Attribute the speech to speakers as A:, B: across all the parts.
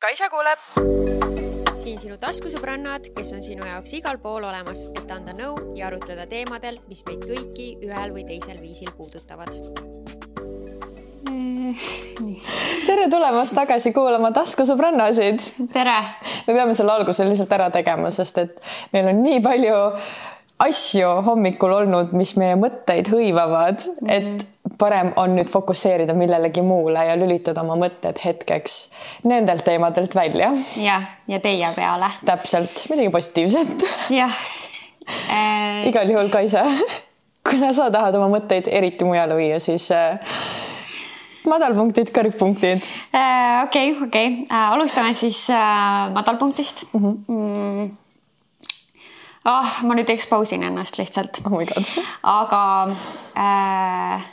A: Kaisa kuuleb.
B: siin sinu taskusõbrannad, kes on sinu jaoks igal pool olemas, et anda nõu ja arutleda teemadel, mis meid kõiki ühel või teisel viisil puudutavad.
A: tere tulemast tagasi kuulama taskusõbrannasid.
C: tere.
A: me peame selle alguse lihtsalt ära tegema, sest et meil on nii palju asju hommikul olnud, mis meie mõtteid hõivavad mm, -hmm. et parem on nüüd fokusseerida millelegi muule ja lülitada oma mõtted hetkeks nendelt teemadelt välja.
C: jah, ja teie peale.
A: täpselt, midagi positiivset.
C: jah
A: äh.... igal juhul, Kaisa, kuna sa tahad oma mõtteid eriti mujale viia, siis äh, madalpunktid, kõrgpunktid.
C: Äh, okei, okei, äh, alustame siis äh, madalpunktist mhm. mm. -hmm. Mm ah oh,, ma nüüd expose in ennast lihtsalt
A: oh.
C: aga äh,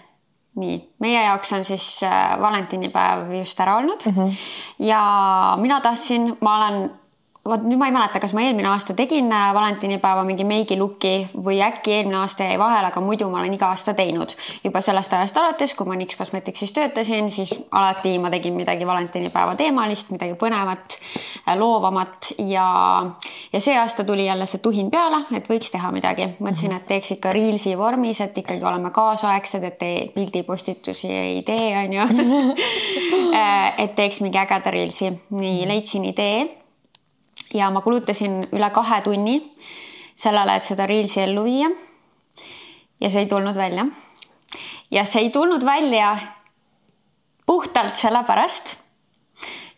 C: nii, meie jaoks on siis äh, valentinipäev just ära olnud mm -hmm. ja mina tahtsin, ma olen vot nüüd ma ei mäleta, kas ma eelmine aasta tegin äh, valentinipäeva mingi meigiluki või äkki eelmine aasta jäi vahele, aga muidu ma olen iga aasta teinud. juba sellest ajast alates, kui ma Nix Cosmeticsis töötasin, siis alati ma tegin midagi valentinipäeva teemalist, midagi põnevat, äh, loovamat ja, ja see aasta tuli jälle see tuhin peale, et võiks teha midagi. mõtlesin, et teeks ikka Reelsi vormis, et ikkagi oleme kaasaegsed, et pildipostitusi ei tee, onju. Äh, et teeks mingi ägeda Reelsi. nii, leidsin idee ja ma kulutasin üle kahe tunni sellele, et seda Reelsi ellu viia. ja see ei tulnud välja. ja see ei tulnud välja puhtalt sellepärast,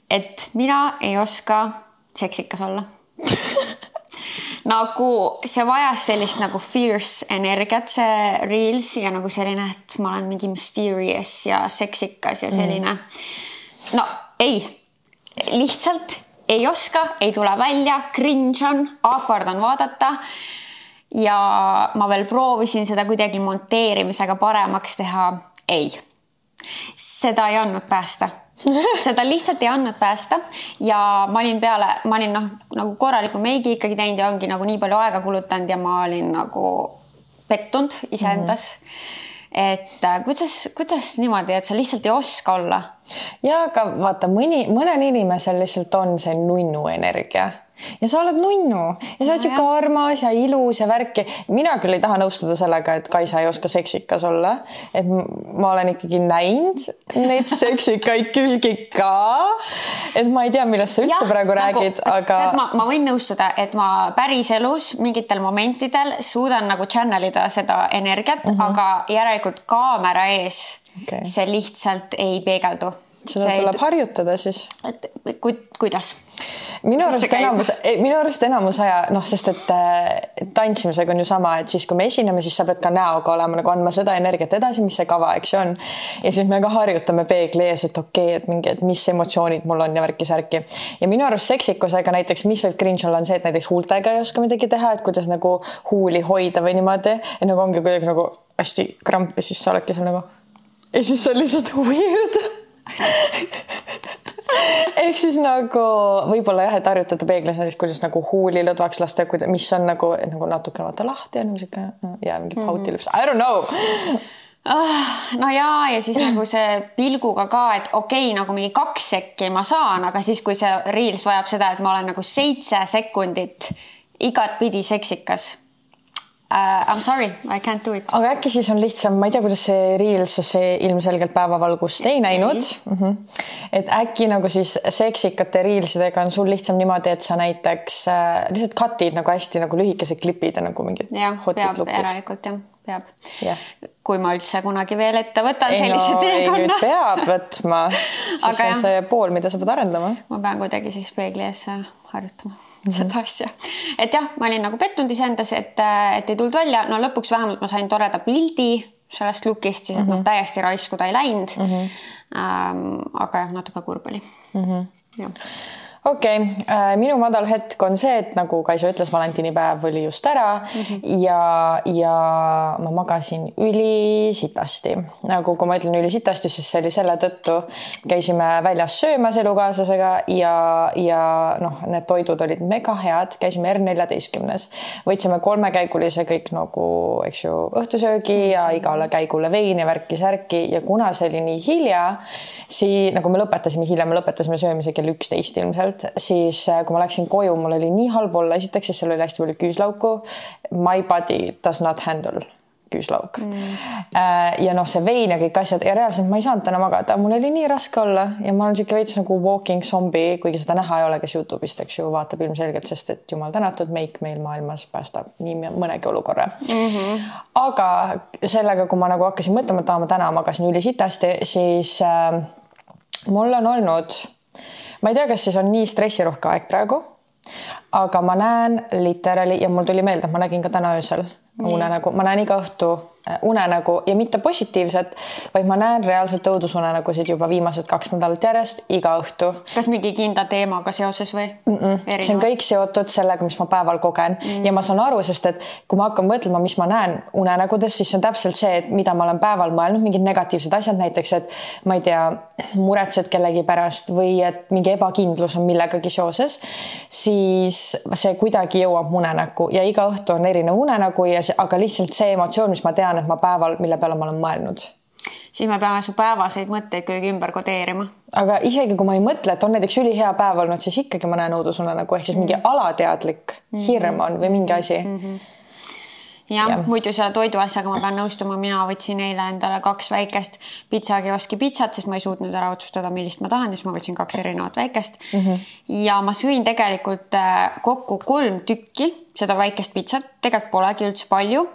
C: et mina ei oska seksikas olla nagu see vajas sellist nagu fierce energiat, see reels ja nagu selline, et ma olen mingi mysterious ja seksikas ja selline mm.. no ei, lihtsalt ei oska, ei tule välja, cringe on, awkward on vaadata. ja ma veel proovisin seda kuidagi monteerimisega paremaks teha. ei, seda ei andnud päästa seda lihtsalt ei andnud päästa ja ma olin peale, ma olin noh, nagu korraliku meigi ikkagi teinud ja ongi nagu nii palju aega kulutanud ja ma olin nagu pettunud iseendas mm. -hmm et äh, kuidas, kuidas niimoodi, et sa lihtsalt ei oska olla?
A: ja aga vaata, mõni, mõnel inimesel lihtsalt on see nunnu energia ja sa oled nunnu ja sa oled sihuke no, armas ja ilus ja värki. mina küll ei taha nõustuda sellega, et Kaisa ei oska seksikas olla, et ma olen ikkagi näinud neid seksikaid külgi ka. et ma ei tea, millest sa üldse ja, praegu nagu, räägid, aga.
C: ma, ma võin nõustuda, et ma päriselus mingitel momentidel suudan nagu channel ida seda energiat mm, -hmm. aga järelikult kaamera ees okay. see lihtsalt ei peegeldu.
A: Seda see tuleb harjutada siis.
C: et ku, kuidas?
A: minu arust enamus, minu arust enamus aja noh, sest et äh, tantsimisega on ju sama, et siis kui me esineme, siis sa pead ka näoga olema nagu andma seda energiat edasi, mis see kava, eks ju on. ja siis me ka harjutame peegli ees, et okei okay,, et mingi, et mis emotsioonid mul on ja värki-särki. ja minu arust seksikusega näiteks, mis võib cringe olla, on see, et näiteks huultega ei oska midagi teha, et kuidas nagu huuli hoida või niimoodi. et nagu ongi kuidagi nagu hästi kramp ja siis sa oledki seal nagu. ja siis on lihtsalt weird ehk siis nagu võib-olla jah, et harjutada peeglis näiteks, kuidas nagu huuli lõdvaks lasta, mis on nagu, nagu natuke vaata lahti on sihuke ja mingi pautilips mm, -hmm. I don't know.
C: Ah, no ja, ja siis nagu see pilguga ka, et okei okay,, nagu mingi kaks sekki ma saan, aga siis, kui see reels vajab seda, et ma olen nagu seitse sekundit igatpidi seksikas uh,. I m sorry, I can't do it.
A: aga äkki siis on lihtsam, ma ei tea, kuidas see Reels, see ilmselgelt päevavalgust ei näinud mm. -hmm. et äkki nagu siis seksikate Reelsidega on sul lihtsam niimoodi, et sa näiteks äh, lihtsalt cut'id nagu hästi nagu lühikesed klipid ja nagu mingid.
C: jah, peab järelikult jah peab yeah.. kui ma üldse kunagi veel ette võtan ei, sellise no, teekonna.
A: peab võtma, see on see pool, mida sa pead arendama.
C: ma pean kuidagi siis peegli ees harjutama mm -hmm. seda asja. et jah, ma olin nagu pettunud iseendas, et, et ei tulnud välja, no lõpuks vähemalt ma sain toreda pildi sellest look'ist, siis mm -hmm. noh, mhm. täiesti raisku ta ei läinud mm. -hmm. Ähm, aga jah, natuke kurb oli mm. -hmm. jah
A: okei okay., äh, minu madal hetk on see, et nagu Kaisa ütles, valentinipäev oli just ära mm -hmm. ja, ja ma magasin ülisitasti. nagu kui ma ütlen ülisitasti, siis see oli selle tõttu, käisime väljas söömas elukaaslasega ja, ja noh, need toidud olid mega head, käisime R14-s, võtsime kolmekäigulise kõik nagu, eks ju, õhtusöögi ja igale käigule veini, värki-särki ja kuna see oli nii hilja, siis nagu me lõpetasime hilja, me lõpetasime söömise kell üksteist ilmselt ilmselt, siis äh, kui ma läksin koju, mul oli nii halb olla, esiteks, siis seal oli hästi palju küüslauku. My body does not handle küüslauk mm.. Äh, ja noh, see vein ja kõik asjad ja reaalselt ma ei saanud täna magada, mul oli nii raske olla ja ma olen sihuke veits nagu walking zombie, kuigi seda näha ei ole, kes Youtube'ist, eks ju, vaatab ilmselgelt, sest et jumal tänatud, meik meil maailmas päästab nii mõnegi olukorra mm. -hmm. aga sellega, kui ma nagu hakkasin mõtlema, et aa, ma täna magasin ülisitasti, siis äh, mul on olnud ma ei tea, kas siis on nii stressirohke aeg praegu, aga ma näen literaali ja mul tuli meelde, et ma nägin ka täna öösel. Unenägu, ma näen iga õhtu unenägu ja mitte positiivset, vaid ma näen reaalselt õudusunenägusid juba viimased kaks nädalat järjest iga õhtu.
C: kas mingi kindla teemaga seoses või mm?
A: -mm. see on kõik seotud sellega, mis ma päeval kogen mm. ja ma saan aru, sest et kui ma hakkan mõtlema, mis ma näen unenägudes, siis see on täpselt see, et mida ma olen päeval mõelnud, mingid negatiivsed asjad, näiteks et ma ei tea, muretsed kellegi pärast või et mingi ebakindlus on millegagi seoses, siis see kuidagi jõuab unenäkku ja iga õhtu on erinev unenägu ja see, aga lihtsalt see emotsioon, mis ma tean, et ma päeval, mille peale ma olen mõelnud.
C: siis me peame su päevaseid mõtteid kuidagi ümber kodeerima.
A: aga isegi kui ma ei mõtle, et on näiteks ülihea päev olnud, siis ikkagi ma näen õudusunenägu ehk siis mingi mm. alateadlik hirm on või mingi asi mm. -hmm
C: jah ja., muidu selle toiduasjaga ma pean nõustuma, mina võtsin eile endale kaks väikest pitsakioski pitsat, sest ma ei suutnud ära otsustada, millist ma tahan ja siis ma võtsin kaks erinevat väikest mm. -hmm. ja ma sõin tegelikult äh, kokku kolm tükki seda väikest pitsat, tegelikult polegi üldse palju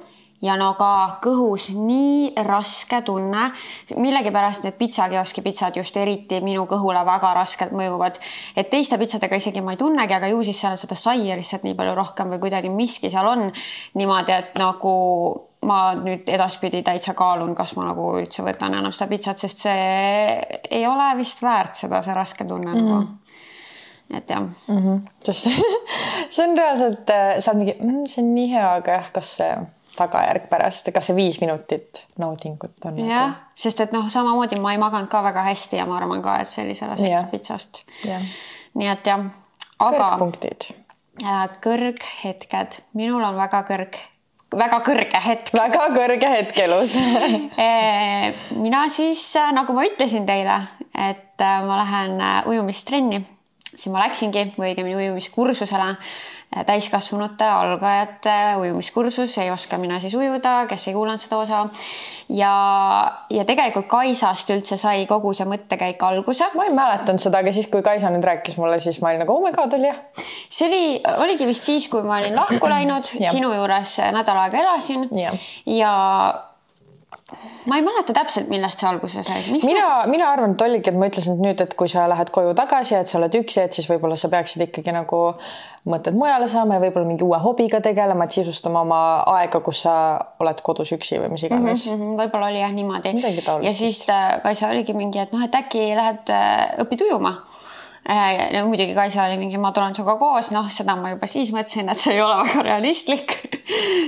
C: ja no ka kõhus nii raske tunne. millegipärast need pitsakioski pitsad just eriti minu kõhule väga raskelt mõjuvad. et teiste pitsadega isegi ma ei tunnegi, aga ju siis seal seda saia lihtsalt nii palju rohkem või kuidagi miski seal on niimoodi, et nagu ma nüüd edaspidi täitsa kaalun, kas ma nagu üldse võtan enam seda pitsat, sest see ei ole vist väärt seda, see raske tunne mm. nagu et jah mm.
A: -hmm. sest see on reaalselt, äh, seal mingi mm,, see on nii hea, aga jah, kas see tagajärg pärast, kas see viis minutit naudingut on?
C: jah nagu..., sest et noh, samamoodi ma ei maganud ka väga hästi ja ma arvan ka, et see oli sellest ja. pitsast. nii et jah,
A: aga. kõrgpunktid.
C: kõrghetked, minul on väga kõrg, väga kõrge hetk.
A: väga kõrge hetk elus
C: mina siis, nagu ma ütlesin teile, et äh, ma lähen äh, ujumistrenni, siis ma läksingi või õigemini ujumiskursusele täiskasvanute algajate ujumiskursus, ei oska mina siis ujuda, kes ei kuulanud seda osa. ja, ja tegelikult Kaisast üldse sai kogu see mõttekäik alguse.
A: ma ei mäletanud seda, aga siis, kui Kaisa nüüd rääkis mulle, siis ma olin nagu oh my god, oli jah.
C: see oli, oligi vist siis, kui ma olin lahku läinud sinu juures nädal aega elasin ja, ja ma ei mäleta täpselt, millest see alguse sai.
A: mina, mina arvan, et oligi, et ma ütlesin, et nüüd, et kui sa lähed koju tagasi, et sa oled üksi, et siis võib-olla sa peaksid ikkagi nagu mõtted mujale saama ja võib-olla mingi uue hobiga tegelema, et sisustama oma aega, kus sa oled kodus üksi või mis iganes mm
C: -hmm,. võib-olla oli jah niimoodi. ja siis äh, Kaisa oligi mingi, et noh, et äkki lähed äh, õpid ujuma ja muidugi Kaisa oli mingi, ma tulen sinuga koos, noh, seda ma juba siis mõtlesin, et see ei ole väga realistlik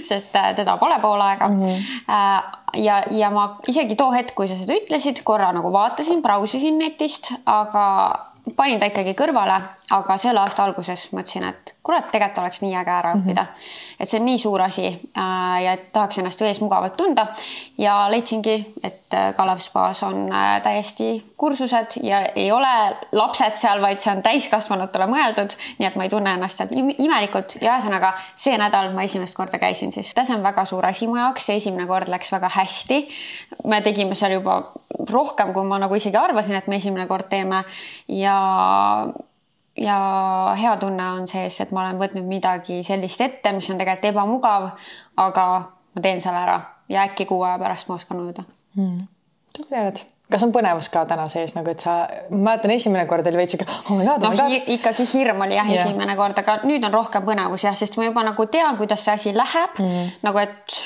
C: sest äh, teda pole pool aega mm. -hmm. ja, ja ma isegi too hetk, kui sa seda ütlesid, korra nagu vaatasin, brausisin netist, aga panin ta ikkagi kõrvale, aga selle aasta alguses mõtlesin, et kurat, tegelikult oleks nii äge ära õppida mm. -hmm. et see on nii suur asi äh, ja et tahaks ennast vees mugavalt tunda ja leidsingi, et äh, Kalev spaas on äh, täiesti kursused ja ei ole lapsed seal, vaid see on täiskasvanutele mõeldud, nii et ma ei tunne ennast seal imelikult ja ühesõnaga see nädal ma esimest korda käisin siis. see on väga suur asi mu jaoks, see esimene kord läks väga hästi. me tegime seal juba rohkem, kui ma nagu isegi arvasin, et me esimene kord teeme ja ja hea tunne on sees, et ma olen võtnud midagi sellist ette, mis on tegelikult ebamugav, aga ma teen selle ära ja äkki kuu aja pärast ma oskan ujuda
A: mm.. tubli oled kas on põnevus ka täna sees nagu, et sa, ma mäletan, esimene kord oli veits sihuke oh my god, oh my
C: god. ikkagi hirm oli jah yeah. esimene kord, aga nüüd on rohkem põnevus jah, sest ma juba nagu tean, kuidas see asi läheb mm. -hmm. nagu et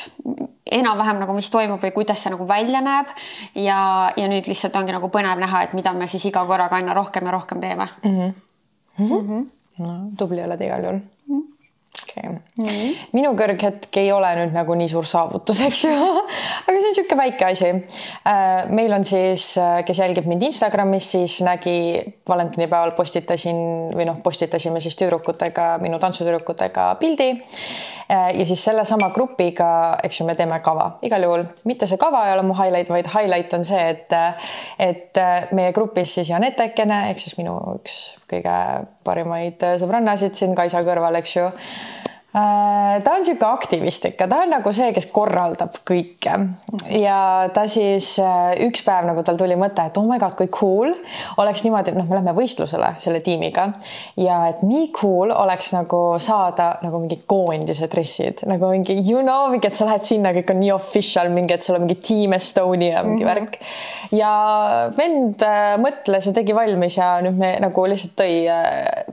C: enam-vähem nagu, mis toimub või kuidas see nagu välja näeb. ja, ja nüüd lihtsalt ongi nagu põnev näha, et mida me siis iga korraga aina rohkem ja rohkem teeme mm. -hmm
A: mm. -hmm. no tubli oled igal juhul mm. -hmm okei okay. minu kõrghetk ei ole nüüd nagu nii suur saavutus, eks ju aga see on niisugune väike asi. Äh, meil on siis, äh, kes jälgib mind Instagramis, siis nägi valentinipäeval postitasin või noh, postitasime siis tüdrukutega, minu tantsutüdrukutega pildi. Äh, ja siis sellesama grupiga, eks ju, me teeme kava. Igal juhul, mitte see kava ei ole mu highlight, vaid highlight on see, et, et meie grupis siis Janett Äkkene ehk siis minu üks kõige parimaid sõbrannasid siin Kaisa kõrval, eks ju. Äh, ta on niisugune aktivist ikka, ta on nagu see, kes korraldab kõike ja ta siis äh, üks päev nagu tal tuli mõte, et oh my god, kui cool oleks niimoodi, et noh, me lähme võistlusele selle tiimiga ja et nii cool oleks nagu saada nagu mingi koondise dressid nagu mingi you know, mingi, et sa lähed sinna, kõik on nii official, mingi, et sul on mingi Team Estonia mingi mm -hmm. värk. ja vend äh, mõtles ja tegi valmis ja nüüd me nagu lihtsalt tõi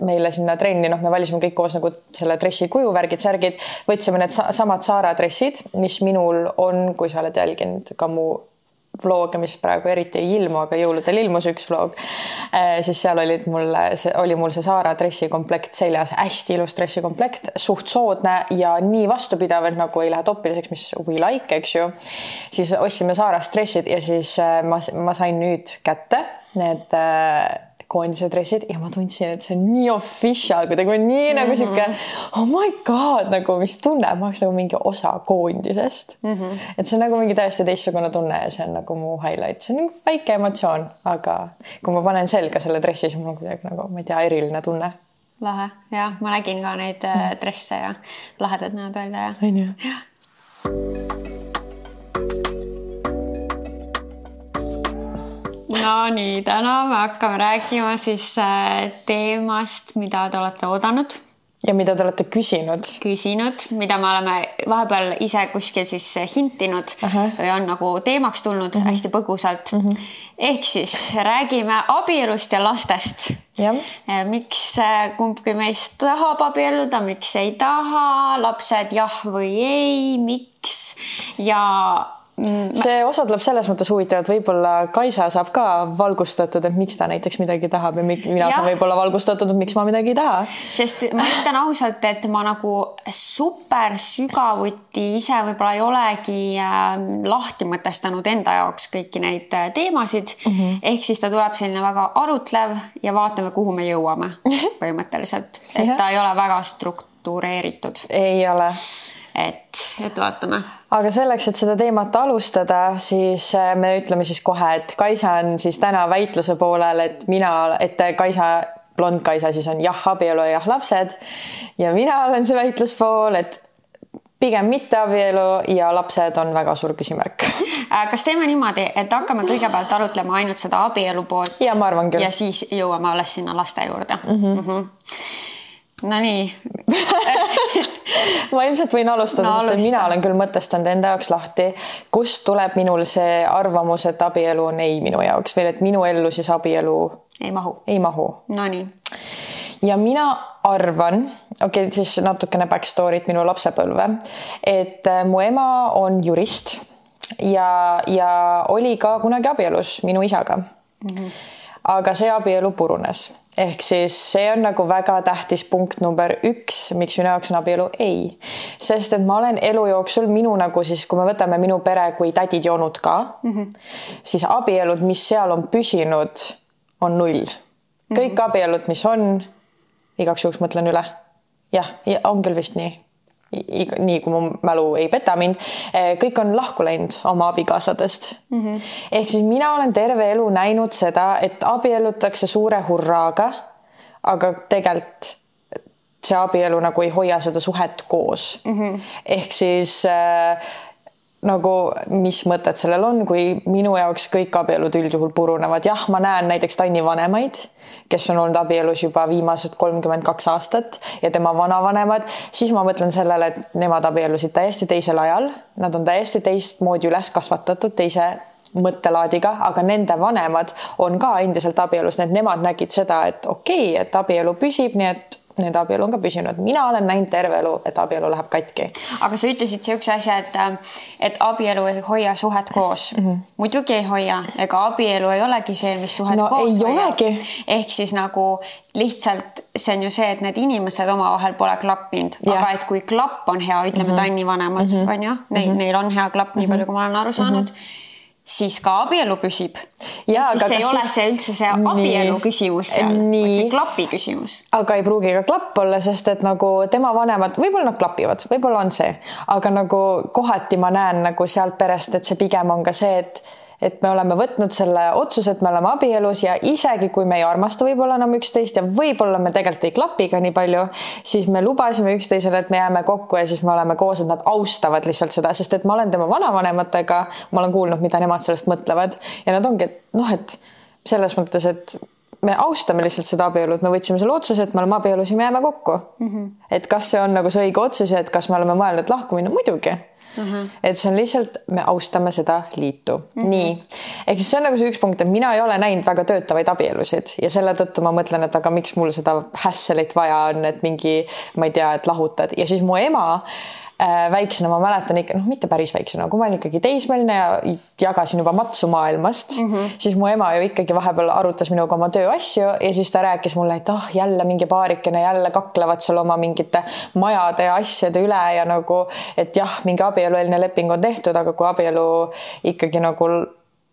A: meile sinna trenni, noh, me valisime kõik koos nagu selle dressi kujuvärgi värgid, särgid, võtsime need samad Saara dressid, mis minul on, kui sa oled jälginud ka mu vlooge, mis praegu eriti ei ilmu, aga jõuludel ilmus üks vloog eh,, siis seal olid mul, oli mul see Saara dressikomplekt seljas, hästi ilus dressikomplekt, suht soodne ja nii vastupidav, et nagu ei lähe topiliseks, mis we like, eks ju. siis ostsime Saarast dressid ja siis eh, ma, ma sain nüüd kätte need äh, koondise dressid ja ma tundsin, et see on nii official, kuidagi nii mm -hmm. nagu sihuke oh my god nagu, mis tunne, ma oleks nagu mingi osa koondisest mm. -hmm. et see on nagu mingi täiesti teistsugune tunne ja see on nagu mu highlight, see on nagu väike emotsioon, aga kui ma panen selga selle dressi, siis mul on kuidagi nagu, ma ei tea, eriline tunne
C: lahe, jah, ma nägin ka neid mm. dresse ja lahedad näevad välja ja.
A: on
C: Nonii, täna me hakkame rääkima siis äh, teemast, mida te olete oodanud.
A: ja mida te olete küsinud.
C: küsinud, mida me oleme vahepeal ise kuskil siis hintinud uh -huh. või on nagu teemaks tulnud mhm. -huh. hästi põgusalt. Mhm. -huh. ehk siis räägime abielust ja lastest. Äh, miks äh, kumbki meist tahab abielluda, miks ei taha, lapsed jah või ei, miks ja
A: Mm, see osa tuleb selles mõttes huvitav, et võib-olla Kaisa saab ka valgustatud, et miks ta näiteks midagi tahab ja mina ja. saan võib-olla valgustatud, et miks ma midagi ei taha.
C: sest ma ütlen ausalt, et ma nagu super sügavuti ise võib-olla ei olegi äh, lahti mõtestanud enda jaoks kõiki neid äh, teemasid mm. -hmm. ehk siis ta tuleb selline väga arutlev ja vaatame, kuhu me jõuame põhimõtteliselt, et ta ei ole väga struktureeritud.
A: ei ole
C: et, et vaatame.
A: aga selleks, et seda teemat alustada, siis äh, me ütleme siis kohe, et Kaisa on siis täna väitluse poolel, et mina, et Kaisa blond Kaisa siis on jah, abielu ja jah, lapsed. ja mina olen see väitluspool, et pigem mitte abielu ja lapsed on väga suur küsimärk.
C: Äh, kas teeme niimoodi, et hakkame kõigepealt arutlema ainult seda abielu poolt?
A: ja ma arvan küll.
C: ja siis jõuame alles sinna laste juurde mm. -hmm. Mm -hmm Nonii
A: ma ilmselt võin alustada no,, sest et mina olen küll mõtestanud enda jaoks lahti, kust tuleb minul see arvamus, et abielu on ei minu jaoks või et minu ellu siis abielu
C: ei mahu.
A: ei mahu.
C: Nonii.
A: ja mina arvan, okei okay,, siis natukene back story't minu lapsepõlve, et äh, mu ema on jurist ja, ja oli ka kunagi abielus minu isaga mm. -hmm. aga see abielu purunes ehk siis see on nagu väga tähtis punkt number üks, miks minu jaoks on abielu ei. sest et ma olen elu jooksul minu nagu siis, kui me võtame minu pere kui tädid ja onud ka mm, -hmm. siis abielud, mis seal on püsinud, on null. kõik mm -hmm. abielud, mis on, igaks juhuks mõtlen üle. jah, on küll vist nii nii kui mu mälu ei peta mind, eh, kõik on lahku läinud oma abikaasadest mm. -hmm. ehk siis mina olen terve elu näinud seda, et abiellutakse suure hurraaga, aga tegelikult see abielu nagu ei hoia seda suhet koos mm. -hmm. ehk siis äh, nagu mis mõtet sellel on, kui minu jaoks kõik abielud üldjuhul purunevad, jah, ma näen näiteks Tanni vanemaid kes on olnud abielus juba viimased kolmkümmend kaks aastat ja tema vanavanemad, siis ma mõtlen sellele, et nemad abiellusid täiesti teisel ajal, nad on täiesti teistmoodi üles kasvatatud, teise mõttelaadiga, aga nende vanemad on ka endiselt abielus, nii et nemad nägid seda, et okei okay,, et abielu püsib, nii et nende abielu on ka püsinud. mina olen näinud terve elu, et abielu läheb katki.
C: aga sa ütlesid siukse asja, et, et abielu ei hoia suhet koos mm. -hmm. muidugi ei hoia, ega abielu ei olegi see, mis suhet
A: no,
C: koos
A: hoiab.
C: ehk siis nagu lihtsalt see on ju see, et need inimesed omavahel pole klappinud, aga et kui klapp on hea, ütleme mm -hmm. Tanni vanemad mm -hmm. on ju, neil mm, -hmm. neil on hea klapp, nii palju, kui ma olen aru saanud mm. -hmm siis ka abielu püsib.
A: ja,
C: aga ei ole see üldse see abielu nii, küsimus seal, vaid klapi küsimus.
A: aga ei pruugi ka klapp olla, sest et nagu tema vanemad, võib-olla nad klapivad, võib-olla on see, aga nagu kohati ma näen nagu sealt perest, et see pigem on ka see, et et me oleme võtnud selle otsuse, et me oleme abielus ja isegi kui me ei armasta võib-olla enam üksteist ja võib-olla me tegelikult ei klapi ka nii palju, siis me lubasime üksteisele, et me jääme kokku ja siis me oleme koos, et nad austavad lihtsalt seda, sest et ma olen tema vanavanematega, ma olen kuulnud, mida nemad sellest mõtlevad ja nad ongi, et noh, et selles mõttes, et me austame lihtsalt seda abielu, et me võtsime selle otsuse, et me oleme abielus ja me jääme kokku mm. -hmm. et kas see on nagu see õige otsus ja et kas me oleme mõelnud lahku minna, muidugi Mm -hmm. et see on lihtsalt, me austame seda liitu mm. -hmm. nii, ehk siis see on nagu see üks punkt, et mina ei ole näinud väga töötavaid abielusid ja selle tõttu ma mõtlen, et aga miks mul seda hässelit vaja on, et mingi, ma ei tea, et lahutad ja siis mu ema väiksena ma mäletan ikka, noh, mitte päris väiksena, kui ma olin ikkagi teismeline ja jagasin juba matsu maailmast mm, -hmm. siis mu ema ju ikkagi vahepeal arutas minuga oma tööasju ja siis ta rääkis mulle, et ah oh,, jälle mingi paarikene jälle kaklevad seal oma mingite majade ja asjade üle ja nagu, et jah, mingi abielueelne leping on tehtud, aga kui abielu ikkagi nagu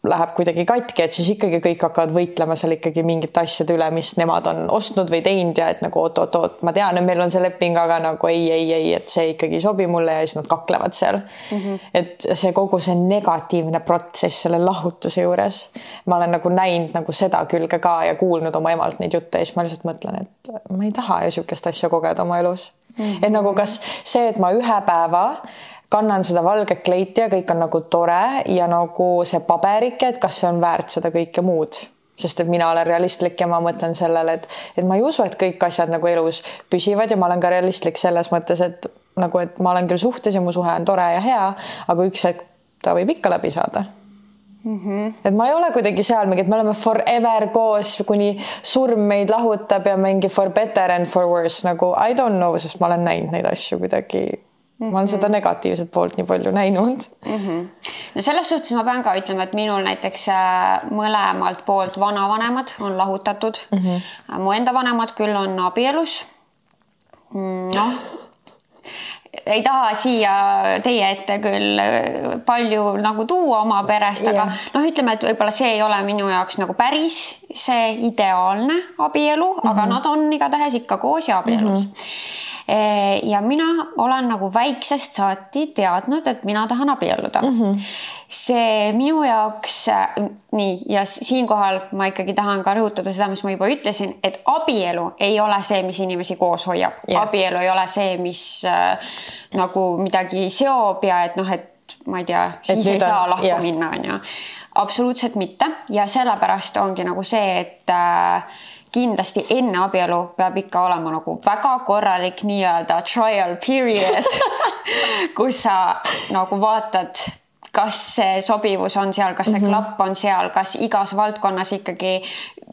A: läheb kuidagi katki, et siis ikkagi kõik hakkavad võitlema seal ikkagi mingite asjade üle, mis nemad on ostnud või teinud ja et nagu oot-oot-oot, ma tean, et meil on see leping, aga nagu ei, ei, ei, et see ikkagi ei sobi mulle ja siis nad kaklevad seal mm. -hmm. et see kogu see negatiivne protsess selle lahutuse juures, ma olen nagu näinud nagu seda külge ka ja kuulnud oma emalt neid jutte ja siis ma lihtsalt mõtlen, et ma ei taha ju sihukest asja kogeda oma elus mm. -hmm. et nagu kas see, et ma ühe päeva kannan seda valget kleiti ja kõik on nagu tore ja nagu see paberike, et kas see on väärt seda kõike muud sest et mina olen realistlik ja ma mõtlen sellele, et, et ma ei usu, et kõik asjad nagu elus püsivad ja ma olen ka realistlik selles mõttes, et nagu, et ma olen küll suhtes ja mu suhe on tore ja hea, aga üks hetk ta võib ikka läbi saada Mm -hmm. et ma ei ole kuidagi seal mingi, et me oleme forever koos, kuni surm meid lahutab ja mingi for better and for worse nagu I don't know, sest ma olen näinud neid asju kuidagi Mm -hmm. ma olen seda negatiivset poolt nii palju näinud mm.
C: -hmm. no selles suhtes ma pean ka ütlema, et minul näiteks äh, mõlemalt poolt vanavanemad on lahutatud mm. -hmm. mu enda vanemad küll on abielus. Mm, noh, ei taha siia teie ette küll äh, palju nagu tuua oma perest, aga yeah. noh, ütleme, et võib-olla see ei ole minu jaoks nagu päris see ideaalne abielu mm, -hmm. aga mhm. nad on igatahes ikka koos ja abielus mm. -hmm ja mina olen nagu väiksest saati teadnud, et mina tahan abielluda mm. -hmm. see minu jaoks nii ja siinkohal ma ikkagi tahan ka rõhutada seda, mis ma juba ütlesin, et abielu ei ole see, mis inimesi koos hoiab yeah., abielu ei ole see, mis äh, nagu midagi seob ja et noh, et ma ei tea, siis ei saa lahku yeah. minna, on ju. absoluutselt mitte ja sellepärast ongi nagu see, et äh, kindlasti enne abielu peab ikka olema nagu väga korralik nii-öelda trial period kus sa nagu vaatad, kas see sobivus on seal, kas see mm -hmm. klapp on seal, kas igas valdkonnas ikkagi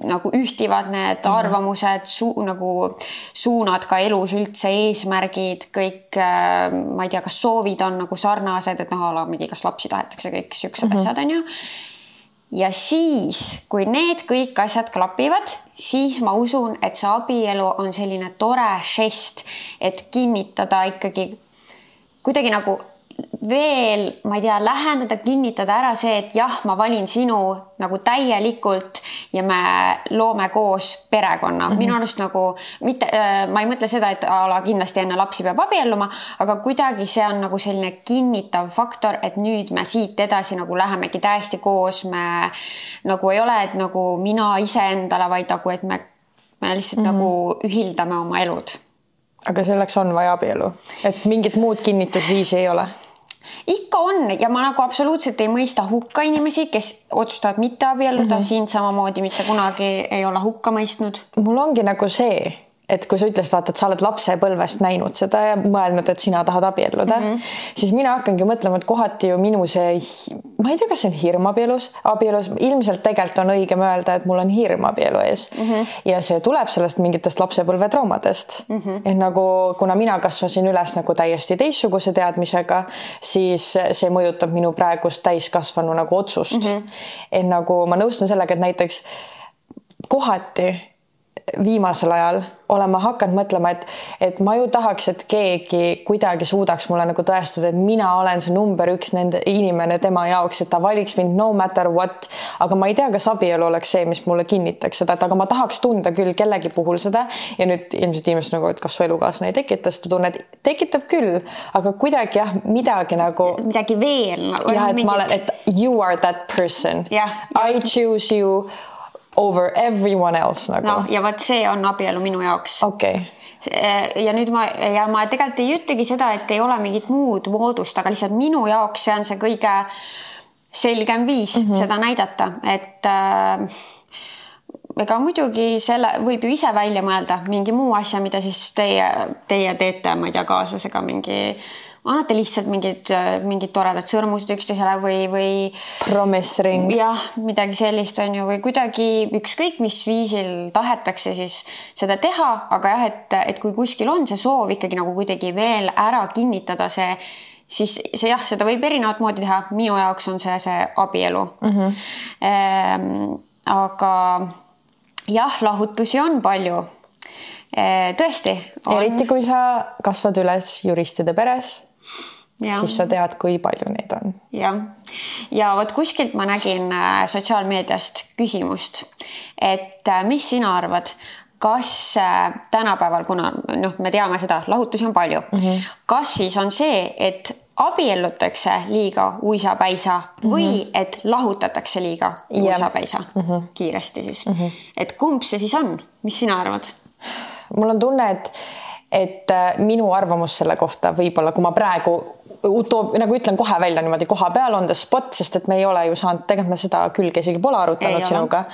C: nagu ühtivad need mm -hmm. arvamused su, nagu suunad ka elus üldse eesmärgid, kõik äh,, ma ei tea, kas soovid on nagu sarnased, et noh, a la mingi, kas lapsi tahetakse, kõik siuksed mm -hmm. asjad on ju ja siis, kui need kõik asjad klapivad, siis ma usun, et see abielu on selline tore žest, et kinnitada ikkagi kuidagi nagu veel, ma ei tea, lähendada, kinnitada ära see, et jah, ma valin sinu nagu täielikult ja me loome koos perekonna mm. -hmm. minu arust nagu mitte, äh, ma ei mõtle seda, et a la kindlasti enne lapsi peab abielluma, aga kuidagi see on nagu selline kinnitav faktor, et nüüd me siit edasi nagu lähemegi täiesti koos, me nagu ei ole, et nagu mina iseendale, vaid nagu, et me, me lihtsalt mm -hmm. nagu ühildame oma elud
A: aga selleks on vaja abielu, et mingit muud kinnitusviisi ei ole
C: ikka on ja ma nagu absoluutselt ei mõista hukka inimesi, kes otsustavad mitte abielluda mm, -hmm. sind samamoodi mitte kunagi ei ole hukka mõistnud.
A: mul ongi nagu see, et kui sa ütlesid, vaata, et sa oled lapsepõlvest näinud seda ja mõelnud, et sina tahad abielluda mm, -hmm. siis mina hakkangi mõtlema, et kohati ju minu see, ma ei tea, kas see on hirm abielus, abielus, ilmselt tegelikult on õigem öelda, et mul on hirm abielu ees mm. -hmm. ja see tuleb sellest mingitest lapsepõlve traumadest mm. -hmm. et nagu, kuna mina kasvasin üles nagu täiesti teistsuguse teadmisega, siis see mõjutab minu praegust täiskasvanu nagu otsust mm. -hmm. et nagu ma nõustun sellega, et näiteks kohati viimasel ajal olema hakanud mõtlema, et, et ma ju tahaks, et keegi kuidagi suudaks mulle nagu tõestada, et mina olen see number üks nende inimene tema jaoks, et ta valiks mind no matter what. aga ma ei tea, kas abielu oleks see, mis mulle kinnitaks seda, et aga ma tahaks tunda küll kellegi puhul seda ja nüüd ilmselt inimesed nagu, et kas su elukaaslane ei tekita seda tunnet, tekitab küll, aga kuidagi jah, midagi nagu.
C: midagi veel
A: nagu. jah, et ma olen, et you are that person
C: yeah,.
A: I choose you over everyone else nagu.
C: noh, ja vot see on abielu minu jaoks.
A: okei okay.
C: ja nüüd ma ja ma tegelikult ei ütlegi seda, et ei ole mingit muud moodust, aga lihtsalt minu jaoks see on see kõige selgem viis mm -hmm. seda näidata, et äh, ega muidugi selle võib ju ise välja mõelda mingi muu asja, mida siis teie, teie teete, ma ei tea, kaaslasega mingi annate lihtsalt mingid, mingid toredad sõrmused üksteisele või, või.
A: Promise ring.
C: jah, midagi sellist on ju, või kuidagi ükskõik mis viisil tahetakse siis seda teha, aga jah, et, et kui kuskil on see soov ikkagi nagu kuidagi veel ära kinnitada see siis see jah, seda võib erinevat moodi teha, minu jaoks on see see abielu mm. -hmm. Ehm, aga jah, lahutusi on palju ehm,. tõesti
A: on.... eriti kui sa kasvad üles juristide peres Ja. siis sa tead, kui palju neid on.
C: jah, ja vot kuskilt ma nägin äh, sotsiaalmeediast küsimust, et äh, mis sina arvad, kas äh, tänapäeval, kuna noh, me teame seda, lahutusi on palju mm, -hmm. kas siis on see, et abiellutakse liiga uisapäisa mm -hmm. või et lahutatakse liiga uisapäisa mm -hmm. kiiresti siis mm, -hmm. et kumb see siis on, mis sina arvad?
A: mul on tunne, et et minu arvamus selle kohta võib-olla, kui ma praegu utoob, nagu ütlen kohe välja niimoodi koha peal on the spot, sest et me ei ole ju saanud, tegelikult me seda külge isegi pole arutanud ei sinuga.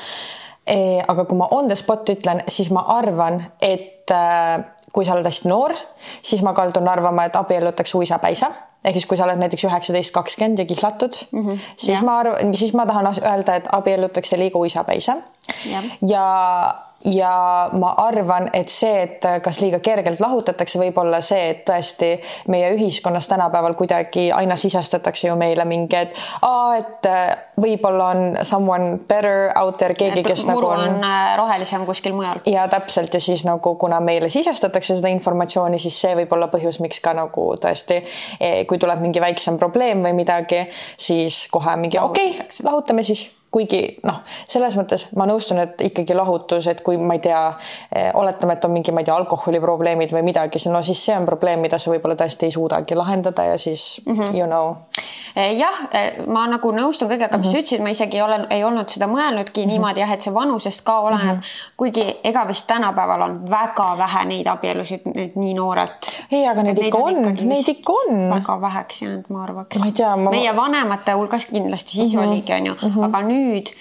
A: Aga kui ma on the spot ütlen, siis ma arvan, et äh, kui sa oled hästi noor, siis ma kaldun arvama, et abiellutakse uisapäisa ehk siis, kui sa oled näiteks üheksateist, kakskümmend ja kihlatud mm, -hmm. siis ja. ma arvan, siis ma tahan öelda, et abiellutakse liiga uisapäisa. ja, ja ja ma arvan, et see, et kas liiga kergelt lahutatakse, võib olla see, et tõesti meie ühiskonnas tänapäeval kuidagi aina sisestatakse ju meile mingi, et aa, et äh, võib-olla on someone better out there, keegi, kes nagu on,
C: on äh, rohelisem kuskil mujal.
A: ja täpselt ja siis nagu kuna meile sisestatakse seda informatsiooni, siis see võib olla põhjus, miks ka nagu tõesti, eh, kui tuleb mingi väiksem probleem või midagi, siis kohe mingi okei okay,, lahutame siis kuigi noh, selles mõttes ma nõustun, et ikkagi lahutus, et kui ma ei tea, eh, oletame, et on mingi, ma ei tea, alkoholiprobleemid või midagi, no siis see on probleem, mida sa võib-olla tõesti ei suudagi lahendada ja siis mm -hmm. you know.
C: Eh, jah, eh, ma nagu nõustun kõigega, mis mm -hmm. sa ütlesid, ma isegi ei ole, ei olnud seda mõelnudki mm -hmm. niimoodi jah, et see vanusest ka oleneb mm, -hmm. kuigi ega vist tänapäeval on väga vähe neid abielusid nüüd nii noorelt.
A: ei, aga neid ikka on, neid ikka on.
C: väga väheks jäänud, ma arvaks.
A: ma ei tea ma....
C: meie vanemate hulgas kindlasti siis mm -hmm. oligi, onju, mhm. aga nüüd nüüd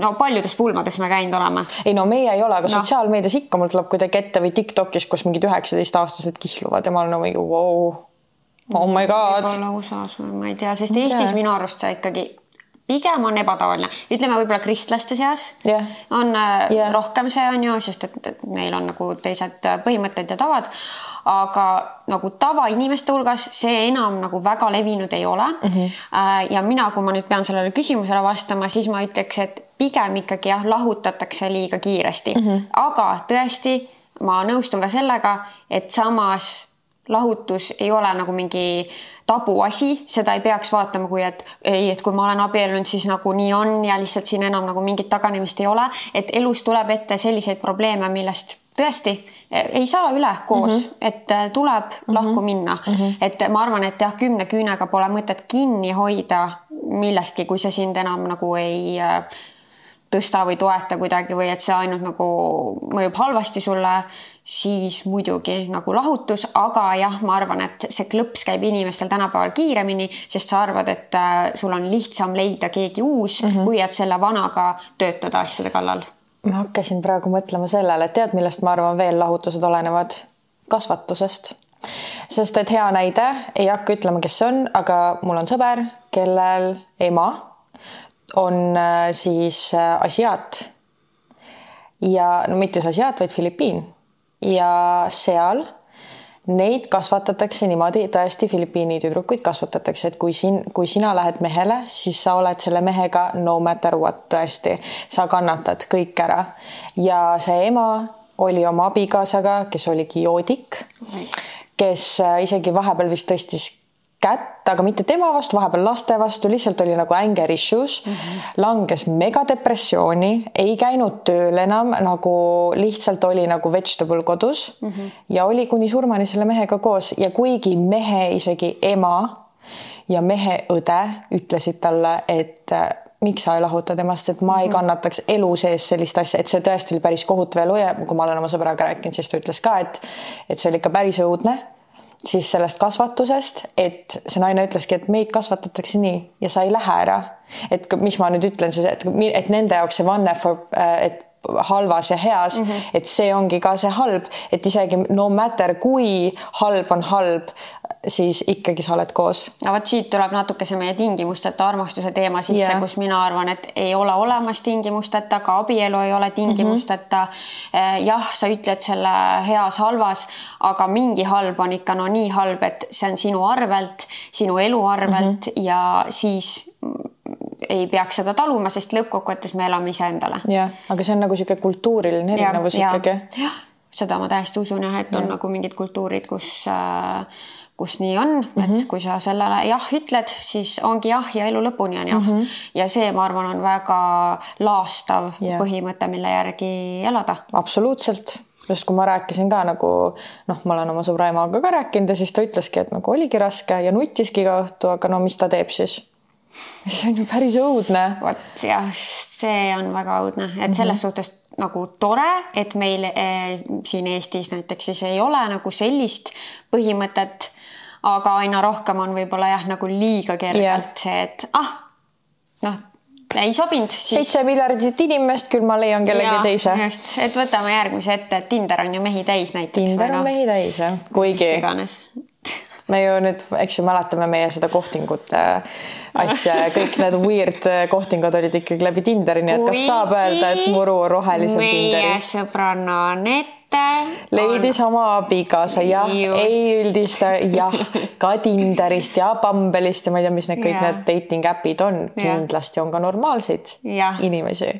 C: no paljudes pulmades me käinud oleme.
A: ei no meie ei ole, aga no. sotsiaalmeedias ikka mul tuleb kuidagi ette või Tiktokis, kus mingid üheksateistaastased kihluvad ja ma olen nagu vau. Oh my god.
C: võib-olla USA-s, ma ei tea, sest Eestis yeah. minu arust see ikkagi pigem on ebatavaline, ütleme võib-olla kristlaste seas yeah. on yeah. rohkem see on ju, sest et, et neil on nagu teised põhimõtted ja tavad. aga nagu tavainimeste hulgas see enam nagu väga levinud ei ole mm. -hmm. ja mina, kui ma nüüd pean sellele küsimusele vastama, siis ma ütleks, et pigem ikkagi jah, lahutatakse liiga kiiresti mm, -hmm. aga tõesti, ma nõustun ka sellega, et samas lahutus ei ole nagu mingi tabuasi, seda ei peaks vaatama, kui et ei, et kui ma olen abiellunud, siis nagu nii on ja lihtsalt siin enam nagu mingit taganemist ei ole, et elus tuleb ette selliseid probleeme, millest tõesti e, ei saa üle koos mm, -hmm. et e, tuleb mm -hmm. lahku minna mm. -hmm. et ma arvan, et jah, kümne küünega pole mõtet kinni hoida millestki, kui see sind enam nagu ei e, tõsta või toeta kuidagi või et see ainult nagu mõjub halvasti sulle siis muidugi nagu lahutus, aga jah, ma arvan, et see klõps käib inimestel tänapäeval kiiremini, sest sa arvad, et äh, sul on lihtsam leida keegi uus mm, -hmm. kui et selle vanaga töötada asjade kallal
A: ma hakkasin praegu mõtlema sellele, et tead, millest ma arvan veel lahutused olenevad? kasvatusest. sest et hea näide, ei hakka ütlema, kes see on, aga mul on sõber, kellel ema on äh, siis äh, asiaat. ja no mitte see asiaat, vaid Filipiin. Ja seal neid kasvatatakse niimoodi, tõesti Filipiini tüdrukuid kasvatatakse, et kui siin, kui sina lähed mehele, siis sa oled selle mehega no matter what tõesti, sa kannatad kõik ära. Ja see ema oli oma abikaasaga, kes oligi joodik, kes äh, isegi vahepeal vist tõstis kätt, aga mitte tema vastu, vahepeal laste vastu, lihtsalt oli nagu anger issues mm, -hmm. langes megadepressiooni, ei käinud tööl enam, nagu lihtsalt oli nagu vegetable kodus mm -hmm. ja oli kuni surmani selle mehega koos ja kuigi mehe isegi ema ja mehe õde ütlesid talle, et äh, miks sa ei lahuta temast, et ma ei mhm. kannataks elu sees sellist asja, et see tõesti oli päris kohutav elu ja kui ma olen oma sõbraga rääkinud, siis ta ütles ka, et, et see oli ikka päris õudne siis sellest kasvatusest, et see naine ütleski, et meid kasvatatakse nii ja sa ei lähe ära. et mis ma nüüd ütlen siis, et, et nende jaoks see vanne for, äh, et halvas ja heas mm, -hmm. et see ongi ka see halb, et isegi no matter kui halb on halb, siis ikkagi sa oled koos.
C: no vot siit tuleb natuke see meie tingimusteta armastuse teema sisse yeah., kus mina arvan, et ei ole olemas tingimusteta, ka abielu ei ole tingimusteta mm. -hmm. jah, sa ütled selle heas-halvas, aga mingi halb on ikka no nii halb, et see on sinu arvelt, sinu elu arvelt mm -hmm. ja siis ei peaks seda taluma, sest lõppkokkuvõttes me elame iseendale.
A: jah, aga see on nagu niisugune kultuuriline erinevus ja, ikkagi.
C: jah, seda ma täiesti usun jah, et ja. on nagu mingid kultuurid, kus äh, kus nii on mm, -hmm. et kui sa sellele jah ütled, siis ongi jah ja elu lõpuni on jah mm. -hmm. ja see, ma arvan, on väga laastav yeah. põhimõte, mille järgi elada.
A: absoluutselt just kui ma rääkisin ka nagu noh, ma olen oma sõbra emaga ka rääkinud ja siis ta ütleski, et nagu oligi raske ja nutiski iga õhtu, aga no mis ta teeb siis? see on ju päris õudne.
C: vot jah, see on väga õudne, et selles mm -hmm. suhtes nagu tore, et meil eh, siin Eestis näiteks siis ei ole nagu sellist põhimõtet aga aina rohkem on võib-olla jah, nagu liiga kergelt yeah. see, et ah, noh, ei sobinud
A: siis.... seitse miljardit inimest, küll ma leian kellegi ja, teise.
C: just, et võtame järgmise ette, et Tinder on ju mehi täis näiteks.
A: Tinder on no, mehi täis jah, kuigi. me ju nüüd, eks ju, mäletame meie seda kohtingute asja ja kõik need weird kohtingud olid ikkagi läbi Tinderi, nii et kas saab öelda, et muru on rohelisem Tinderis?
C: meie sõbranna Anett
A: leidis on... oma abikaasa, jah, ei üldista, jah, ka Tinderist ja Bumble'ist ja ma ei tea, mis need kõik ja. need dating äpid on, kindlasti on ka normaalseid ja. inimesi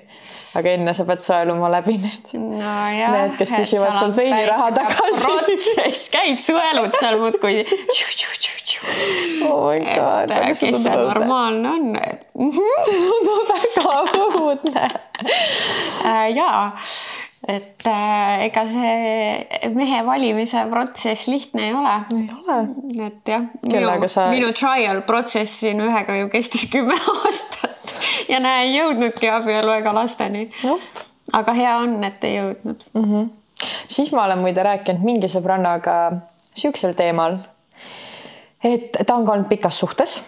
A: aga enne sa pead sõeluma läbi need
C: no,
A: need, kes küsivad sult veiniraha tagasi.
C: protsess käib, sõelud seal muudkui.
A: oh my god.
C: kes see normaalne on?
A: see tundub väga õudne.
C: Äh, jaa et äh, ega see mehe valimise protsess lihtne ei ole.
A: ei ole.
C: et jah, minu, sa... minu trial protsess siin ühega ju kestis kümme aastat ja näe, ei jõudnudki abielu ega lasteni no.. aga hea on, et ei jõudnud
A: mm. -hmm. siis ma olen muide rääkinud mingi sõbrannaga siuksel teemal, et ta on ka olnud pikas suhtes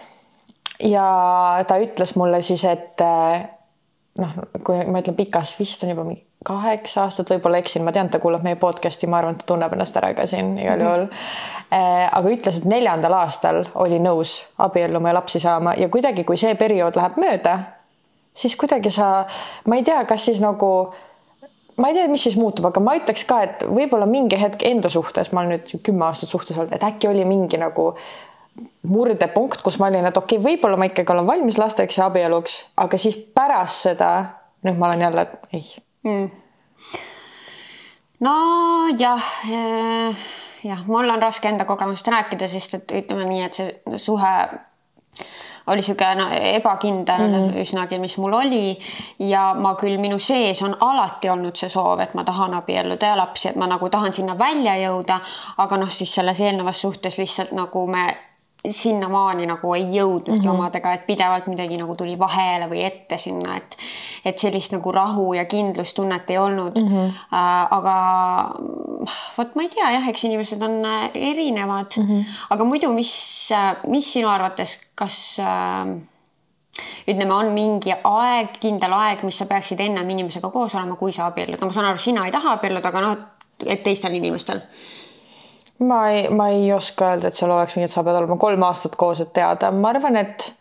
A: ja ta ütles mulle siis, et noh, kui ma ütlen pikas, vist on juba mingi kaheksa aastat, võib-olla eksin, ma tean, ta kuulab meie podcast'i, ma arvan, et ta tunneb ennast ära ka siin igal juhul mm. -hmm. aga ütles, et neljandal aastal oli nõus abielluma ja lapsi saama ja kuidagi, kui see periood läheb mööda, siis kuidagi sa, ma ei tea, kas siis nagu ma ei tea, mis siis muutub, aga ma ütleks ka, et võib-olla mingi hetk enda suhtes, ma olen nüüd kümme aastat suhtes olnud, et äkki oli mingi nagu murdepunkt, kus ma olin, et okei okay,, võib-olla ma ikkagi olen valmis lasteks ja abieluks, aga siis pärast seda nüüd ma olen jälle, et ei. Mm..
C: nojah, eh, jah, mul on raske enda kogemust rääkida, sest et ütleme nii, et see suhe oli niisugune no, ebakindel mm -hmm. üsnagi, mis mul oli. Ja ma küll, minu sees on alati olnud see soov, et ma tahan abielluda ja lapsi, et ma nagu tahan sinna välja jõuda, aga noh, siis selles eelnevas suhtes lihtsalt nagu me sinnamaani nagu ei jõudnudki mm -hmm. omadega, et pidevalt midagi nagu tuli vahele või ette sinna, et et sellist nagu rahu ja kindlustunnet ei olnud mm. -hmm. Äh, aga vot ma ei tea jah, eks inimesed on äh, erinevad mm, -hmm. aga muidu, mis, äh, mis sinu arvates, kas äh, ütleme, on mingi aeg, kindel aeg, mis sa peaksid ennem inimesega koos olema, kui sa abiellud, no ma saan aru, sina ei taha abielluda, aga noh, et teistel inimestel
A: ma ei, ma ei oska öelda, et seal oleks mingi, et sa pead olema kolm aastat koos, et teada, ma arvan, et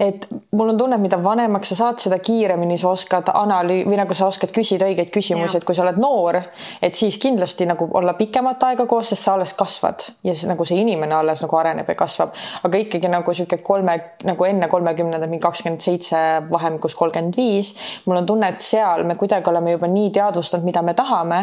A: et mul on tunne, et mida vanemaks sa saad, seda kiiremini sa oskad analüü- või nagu sa oskad küsida õigeid küsimusi, et kui sa oled noor, et siis kindlasti nagu olla pikemat aega koos, sest sa alles kasvad ja see nagu see inimene alles nagu areneb ja kasvab, aga ikkagi nagu sihuke kolme nagu enne kolmekümnendat, mingi kakskümmend seitse vahemikus kolmkümmend viis. mul on tunne, et seal me kuidagi oleme juba nii teadvustanud, mida me tahame,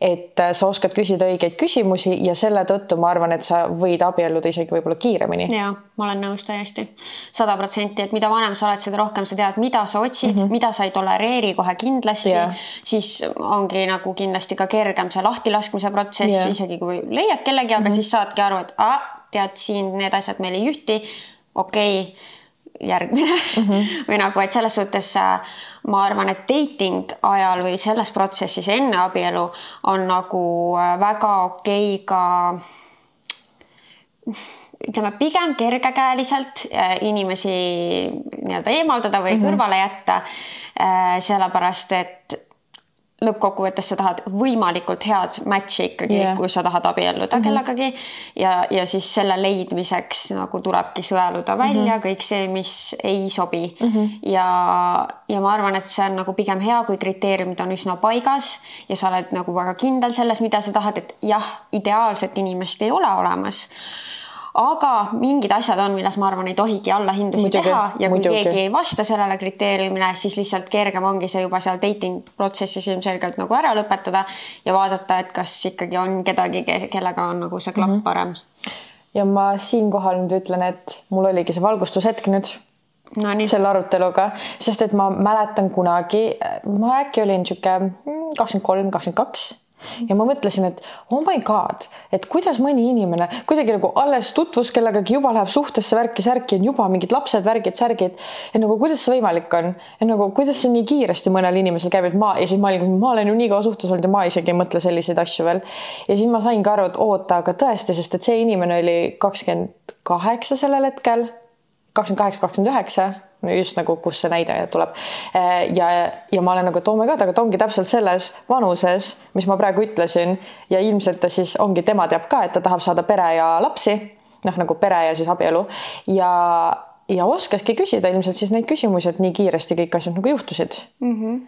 A: et sa oskad küsida õigeid küsimusi ja selle tõttu ma arvan, et sa võid abielluda isegi võib-olla kiiremini.
C: ja ma olen nõus täiesti, sada protsenti protsenti, et mida vanem sa oled, seda rohkem sa tead, mida sa otsid mm, -hmm. mida sa ei tolereeri kohe kindlasti yeah., siis ongi nagu kindlasti ka kergem see lahtilaskmise protsess yeah., isegi kui leiad kellegi, aga mm -hmm. siis saadki aru, et ah, tead siin need asjad meil ei ühti. okei okay, järgmine mm -hmm. või nagu, et selles suhtes äh, ma arvan, et dating ajal või selles protsessis enne abielu on nagu äh, väga okei okay ka ütleme pigem kergekäeliselt äh, inimesi nii-öelda eemaldada või mm -hmm. kõrvale jätta. Äh, sellepärast et lõppkokkuvõttes sa tahad võimalikult head match'i ikkagi yeah., kui sa tahad abielluda mm -hmm. kellegagi ja, ja siis selle leidmiseks nagu tulebki sõeluda välja mm -hmm. kõik see, mis ei sobi mm. -hmm. ja, ja ma arvan, et see on nagu pigem hea, kui kriteeriumid on üsna paigas ja sa oled nagu väga kindel selles, mida sa tahad, et jah, ideaalset inimest ei ole olemas aga mingid asjad on, milles ma arvan, ei tohigi allahindlusi teha ja kui muidugi. keegi ei vasta sellele kriteeriumile, siis lihtsalt kergem ongi see juba seal dating protsessis ilmselgelt nagu ära lõpetada ja vaadata, et kas ikkagi on kedagi, kellega on nagu see klapp mm -hmm. parem.
A: ja ma siinkohal nüüd ütlen, et mul oligi see valgustushetk nüüd
C: no, nii.
A: selle aruteluga, sest et ma mäletan kunagi, ma äkki olin niisugune kakskümmend kolm, kakskümmend kaks ja ma mõtlesin, et oh my god, et kuidas mõni inimene kuidagi nagu alles tutvus kellegagi, juba läheb suhtesse värki-särki, on juba mingid lapsed, värgid, särgid. et nagu kuidas see võimalik on, et nagu kuidas see nii kiiresti mõnel inimesel käib, et ma ja siis ma olin, ma olen ju nii kaua suhtes olnud ja ma isegi ei mõtle selliseid asju veel. ja siis ma saingi aru, et oota, aga tõesti, sest et see inimene oli kakskümmend kaheksa sellel hetkel, kakskümmend kaheksa, kakskümmend üheksa just nagu, kus see näide tuleb. Äh, ja, ja ma olen nagu, et oh my god, aga ta ongi täpselt selles vanuses, mis ma praegu ütlesin ja ilmselt ta siis ongi, tema teab ka, et ta tahab saada pere ja lapsi, noh nagu pere ja siis abielu ja ja oskaski küsida ilmselt siis neid küsimusi, et nii kiiresti kõik asjad nagu juhtusid mm. -hmm.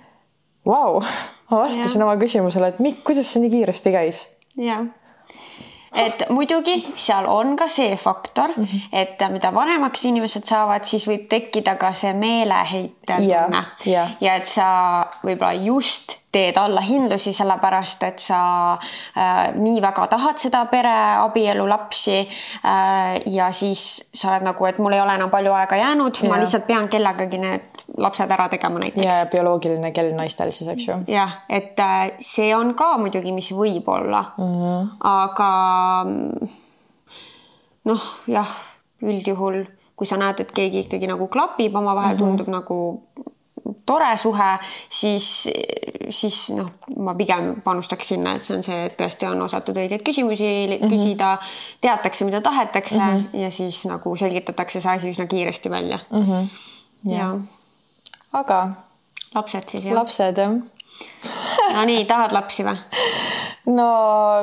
A: Vau, ma vastasin ja. oma küsimusele, et mi, kuidas see nii kiiresti käis?
C: jah et muidugi seal on ka see faktor mm, -hmm. et mida vanemaks inimesed saavad, siis võib tekkida ka see meeleheite tunne ja, ja et sa võib-olla just teed allahindlusi, sellepärast et sa äh, nii väga tahad seda pere, abielu, lapsi äh,. ja siis sa oled nagu, et mul ei ole enam palju aega jäänud, ma lihtsalt pean kellegagi need lapsed ära tegema näiteks.
A: ja bioloogiline kell naistel siis, eks ju.
C: jah, et äh, see on ka muidugi, mis võib olla mm, -hmm. aga noh, jah, üldjuhul kui sa näed, et keegi ikkagi nagu klapib omavahel mm, -hmm. tundub nagu tore suhe, siis, siis noh, ma pigem panustaks sinna, et see on see, et tõesti on osatud õigeid küsimusi mm -hmm. küsida, teatakse, mida tahetakse mm -hmm. ja siis nagu selgitatakse see asi üsna kiiresti välja mm. -hmm.
A: ja, ja.. aga?
C: lapsed siis jah?
A: lapsed jah
C: no nii, tahad lapsi või?
A: no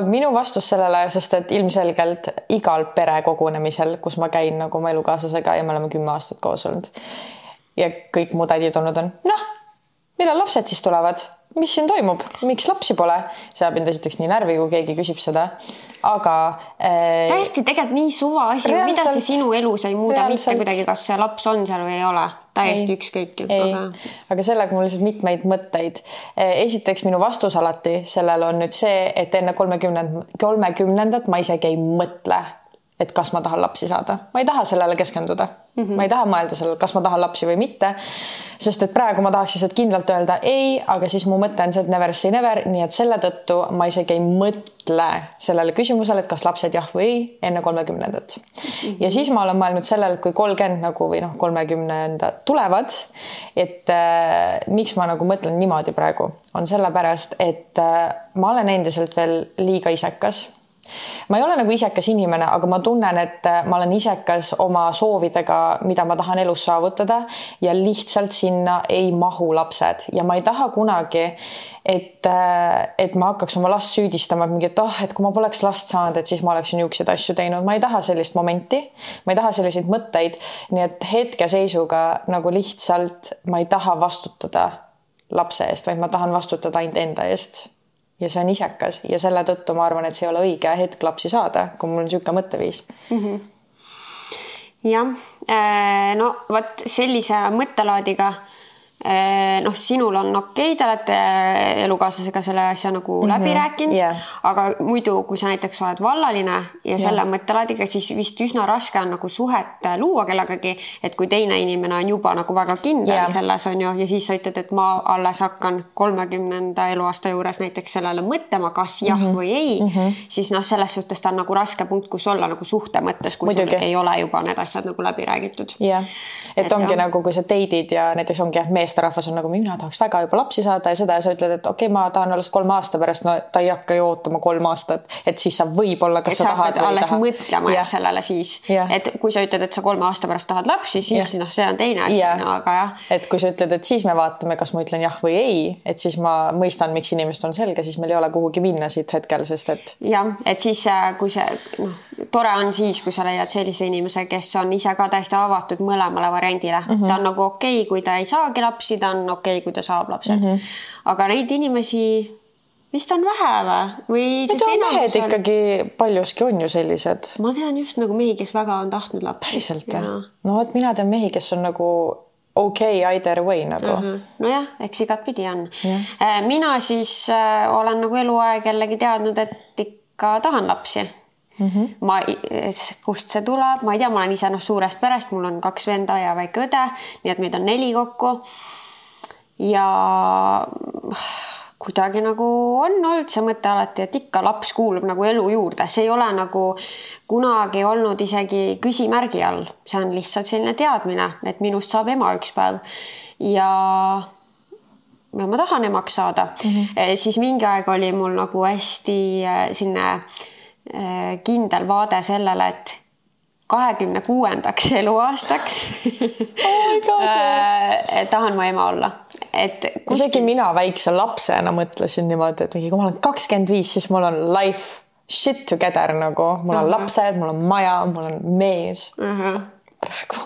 A: minu vastus sellele, sest et ilmselgelt igal perekogunemisel, kus ma käin nagu oma elukaaslasega ja me oleme kümme aastat koos olnud ja kõik mu tädid olnud on, noh, millal lapsed siis tulevad, mis siin toimub, miks lapsi pole? see ajab mind esiteks nii närvi, kui keegi küsib seda, aga
C: äh,. täiesti tegelikult nii suva asi, mida see sinu elus ei muuda mitte kuidagi, kas see laps on seal või ei ole, täiesti ükskõik.
A: Aga... aga sellega mul lihtsalt mitmeid mõtteid. esiteks minu vastus alati sellele on nüüd see, et enne kolmekümnendat, kolmekümnendat ma isegi ei mõtle et kas ma tahan lapsi saada, ma ei taha sellele keskenduda mm. -hmm. ma ei taha mõelda sellele, kas ma tahan lapsi või mitte. sest et praegu ma tahaks lihtsalt kindlalt öelda ei, aga siis mu mõte on see, et never say never, nii et selle tõttu ma isegi ei mõtle sellele küsimusele, et kas lapsed jah või ei enne kolmekümnendat mm. -hmm. ja siis ma olen mõelnud sellele, et kui kolmkümmend nagu või noh, kolmekümnendad tulevad, et äh, miks ma nagu mõtlen niimoodi praegu, on sellepärast, et äh, ma olen endiselt veel liiga isekas ma ei ole nagu isekas inimene, aga ma tunnen, et äh, ma olen isekas oma soovidega, mida ma tahan elus saavutada ja lihtsalt sinna ei mahu lapsed. Ja ma ei taha kunagi, et, äh, et ma hakkaks oma last süüdistama, et mingi, et oh, et kui ma poleks last saanud, et siis ma oleksin niisuguseid asju teinud, ma ei taha sellist momenti, ma ei taha selliseid mõtteid, nii et hetkeseisuga nagu lihtsalt ma ei taha vastutada lapse eest, vaid ma tahan vastutada ainult enda eest ja see on isekas ja selle tõttu ma arvan, et see ei ole õige hetk lapsi saada, kui mul on niisugune mõtteviis mm. -hmm.
C: jah, äh, no vot sellise mõttelaadiga noh, sinul on okei okay,, te olete elukaaslasega selle asja nagu mm -hmm. läbi rääkinud yeah., aga muidu, kui sa näiteks oled vallaline ja yeah. selle mõttelaadiga, siis vist üsna raske on nagu suhet luua kellegagi, et kui teine inimene on juba nagu väga kindel yeah. selles on ju, ja siis sa ütled, et ma alles hakkan kolmekümnenda eluaasta juures näiteks sellele mõtlema, kas jah mm -hmm. või ei mm, -hmm. siis noh, selles suhtes ta on nagu raske punkt, kus olla nagu suhte mõttes, kui Muidugi. sul ei ole juba need asjad nagu läbi räägitud.
A: jah, et ongi ja. nagu, kui sa date'id ja näiteks ongi jah, meesterahvas on nagu mina tahaks väga juba lapsi saada ja seda ja sa ütled, et okei okay,, ma tahan alles kolme aasta pärast, no ta ei hakka ju ootama kolm aastat, et siis sa võib-olla, kas et sa tahad
C: või ei taha. mõtlema ja. sellele siis, et kui sa ütled, et sa kolme aasta pärast tahad lapsi, siis noh, see on teine asi, no, aga jah.
A: et kui sa ütled, et siis me vaatame, kas ma ütlen jah või ei, et siis ma mõistan, miks inimestel on selge, siis meil ei ole kuhugi minna siit hetkel, sest et.
C: jah, et siis äh, kui see noh, tore on siis, kui sa leiad sellise inimese, kes on ise ka täiesti avatud mõlemale variandile mm. -hmm. ta on nagu okei okay,, kui ta ei saagi lapsi, ta on okei okay,, kui ta saab lapsed mm. -hmm. aga neid inimesi vist on vähe või? või
A: sest mehed on... ikkagi paljuski on ju sellised.
C: ma tean just nagu mehi, kes väga on tahtnud lapsi.
A: päriselt või? no vot, mina tean mehi, kes on nagu okei okay, either way nagu uh. -huh.
C: nojah, eks igatpidi on yeah.. Äh, mina siis äh, olen nagu eluaeg jällegi teadnud, et ikka tahan lapsi Mm -hmm. ma, kust see tuleb, ma ei tea, ma olen ise noh, suurest perest, mul on kaks venda ja väike õde, nii et meid on neli kokku. ja kuidagi nagu on olnud see mõte alati, et ikka laps kuulub nagu elu juurde, see ei ole nagu kunagi olnud isegi küsimärgi all, see on lihtsalt selline teadmine, et minust saab ema üks päev ja ja ma tahan emaks saada mm, -hmm. siis mingi aeg oli mul nagu hästi äh, selline Äh, kindel vaade sellele, et kahekümne kuuendaks eluaastaks oh äh, tahan ma ema olla, et
A: kus.... isegi mina väikse lapsena mõtlesin niimoodi, et mingi, kui ma olen kakskümmend viis, siis mul on life shit together nagu, mul on uh -huh. lapsed, mul on maja, mul on mees uh. -huh. praegu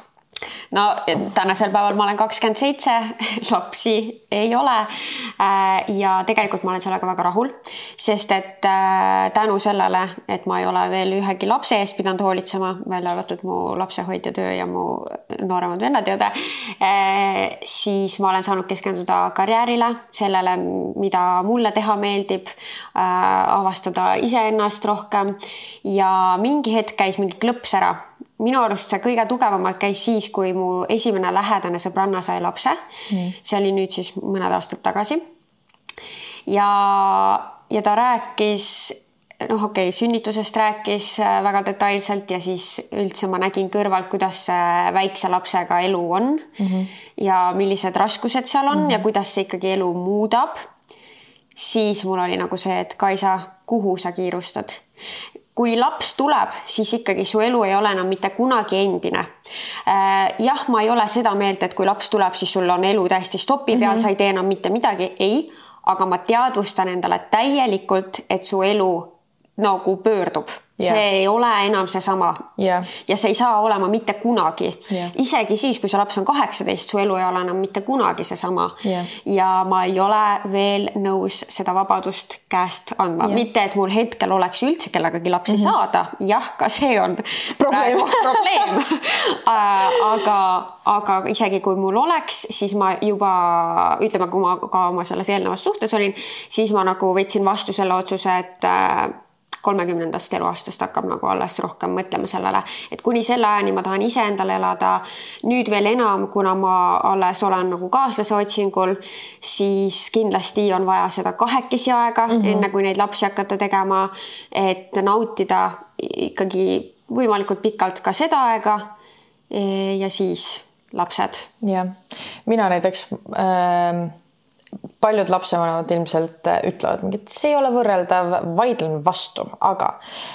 C: no tänasel päeval ma olen kakskümmend seitse, lapsi ei ole. Äh, ja tegelikult ma olen sellega väga rahul, sest et äh, tänu sellele, et ma ei ole veel ühegi lapse eest pidanud hoolitsema, välja arvatud mu lapsehoidja töö ja mu nooremad vennad ja õde, äh, siis ma olen saanud keskenduda karjäärile, sellele, mida mulle teha meeldib, avastada iseennast rohkem ja mingi hetk käis mingi klõps ära minu arust see kõige tugevamalt käis siis, kui mu esimene lähedane sõbranna sai lapse see oli nüüd siis mõned aastad tagasi. ja, ja ta rääkis, noh, okei okay,, sünnitusest rääkis äh, väga detailselt ja siis üldse ma nägin kõrvalt, kuidas see väikse lapsega elu on mm -hmm. ja millised raskused seal on mm -hmm. ja kuidas see ikkagi elu muudab. siis mul oli nagu see, et Kaisa, kuhu sa kiirustad kui laps tuleb, siis ikkagi su elu ei ole enam mitte kunagi endine. Äh, jah, ma ei ole seda meelt, et kui laps tuleb, siis sul on elu täiesti stopi peal mm, -hmm. sa ei tee enam mitte midagi, ei, aga ma teadvustan endale täielikult, et su elu nagu pöördub. Yeah.. see ei ole enam seesama. Yeah.. ja see ei saa olema mitte kunagi. Yeah.. isegi siis, kui su laps on kaheksateist, su elu ei ole enam mitte kunagi seesama. Yeah.. ja ma ei ole veel nõus seda vabadust käest andma. Yeah., mitte et mul hetkel oleks üldse kellegagi lapsi mm -hmm. saada, jah, ka see on
A: probleem,
C: probleem. Äh, aga, aga isegi kui mul oleks, siis ma juba ütleme, kui ma ka oma selles eelnevas suhtes olin, siis ma nagu võtsin vastu selle otsuse, et äh, kolmekümnendast eluaastast hakkab nagu alles rohkem mõtlema sellele, et kuni selle ajani ma tahan iseendale elada. nüüd veel enam, kuna ma alles olen nagu kaaslase otsingul, siis kindlasti on vaja seda kahekesi aega mm, -hmm. enne kui neid lapsi hakata tegema. et nautida ikkagi võimalikult pikalt ka seda aega. ja siis lapsed.
A: jah, mina näiteks äh paljud lapsevanemad ilmselt äh, ütlevad mingi, et see ei ole võrreldav, vaidlen vastu, aga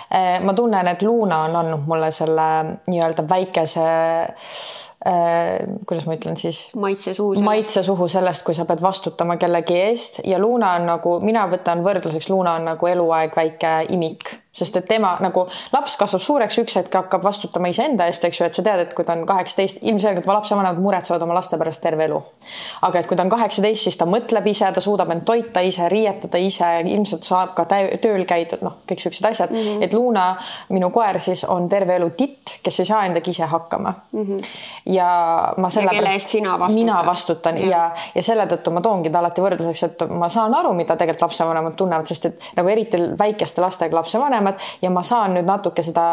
A: äh, ma tunnen, et Luna on andnud mulle selle nii-öelda väikese äh, kuidas ma ütlen siis?
C: maitse suhu.
A: maitse suhu sellest, kui sa pead vastutama kellegi eest ja Luna on nagu, mina võtan võrdluseks, Luna on nagu eluaeg väike imik sest et tema nagu laps kasvab suureks, üks hetk hakkab vastutama iseenda eest, eks ju, et sa tead, et kui ta on kaheksateist, ilmselgelt lapsevanemad muretsevad oma laste pärast terve elu. aga et kui ta on kaheksateist, siis ta mõtleb ise, ta suudab end toita ise, riietada ise, ilmselt saab ka tööl käidud, noh, kõik siuksed asjad mm, -hmm. et Luna, minu koer siis on terve elu titt, kes ei saa endaga ise hakkama mm. -hmm. ja ma sellepärast, mina vastutan ja, ja, ja selle tõttu ma toongi ta alati võrdluseks, et ma saan aru, mida tegelikult lapsevanemad tunnevad, sest et nagu eriti väikeste lastega lapsevanemad vanemad ja ma saan nüüd natuke seda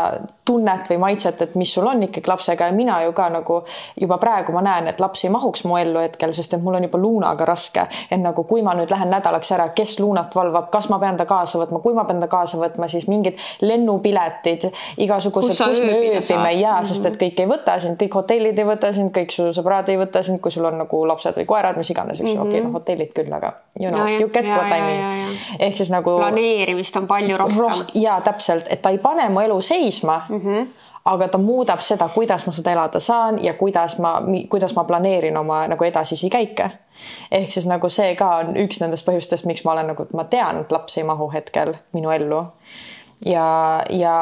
A: tunnet või maitset, et mis sul on ikkagi lapsega ja mina ju ka nagu juba praegu ma näen, et laps ei mahuks mu ellu hetkel, sest et mul on juba Luunaga raske. et nagu kui ma nüüd lähen nädalaks ära, kes Luunat valvab, kas ma pean ta kaasa võtma, kui ma pean ta kaasa võtma, siis mingid lennupiletid, igasugused, kus me ööbime ja mm -hmm. sest et kõik ei võta sind, kõik hotellid ei võta sind, kõik su sõbrad ei võta sind, kui sul on nagu lapsed või koerad, mis iganes, eks ju mm -hmm., okei okay,, noh hotellid küll, aga you know, you get what I mean. ehk siis nagu.
C: planeerimist on palju rohkem roh
A: ja täpselt, et ta ei pane mu elu seisma mm. -hmm aga ta muudab seda, kuidas ma seda elada saan ja kuidas ma, kuidas ma planeerin oma nagu edasisi käike. ehk siis nagu see ka on üks nendest põhjustest, miks ma olen nagu, ma tean, et laps ei mahu hetkel minu ellu. ja, ja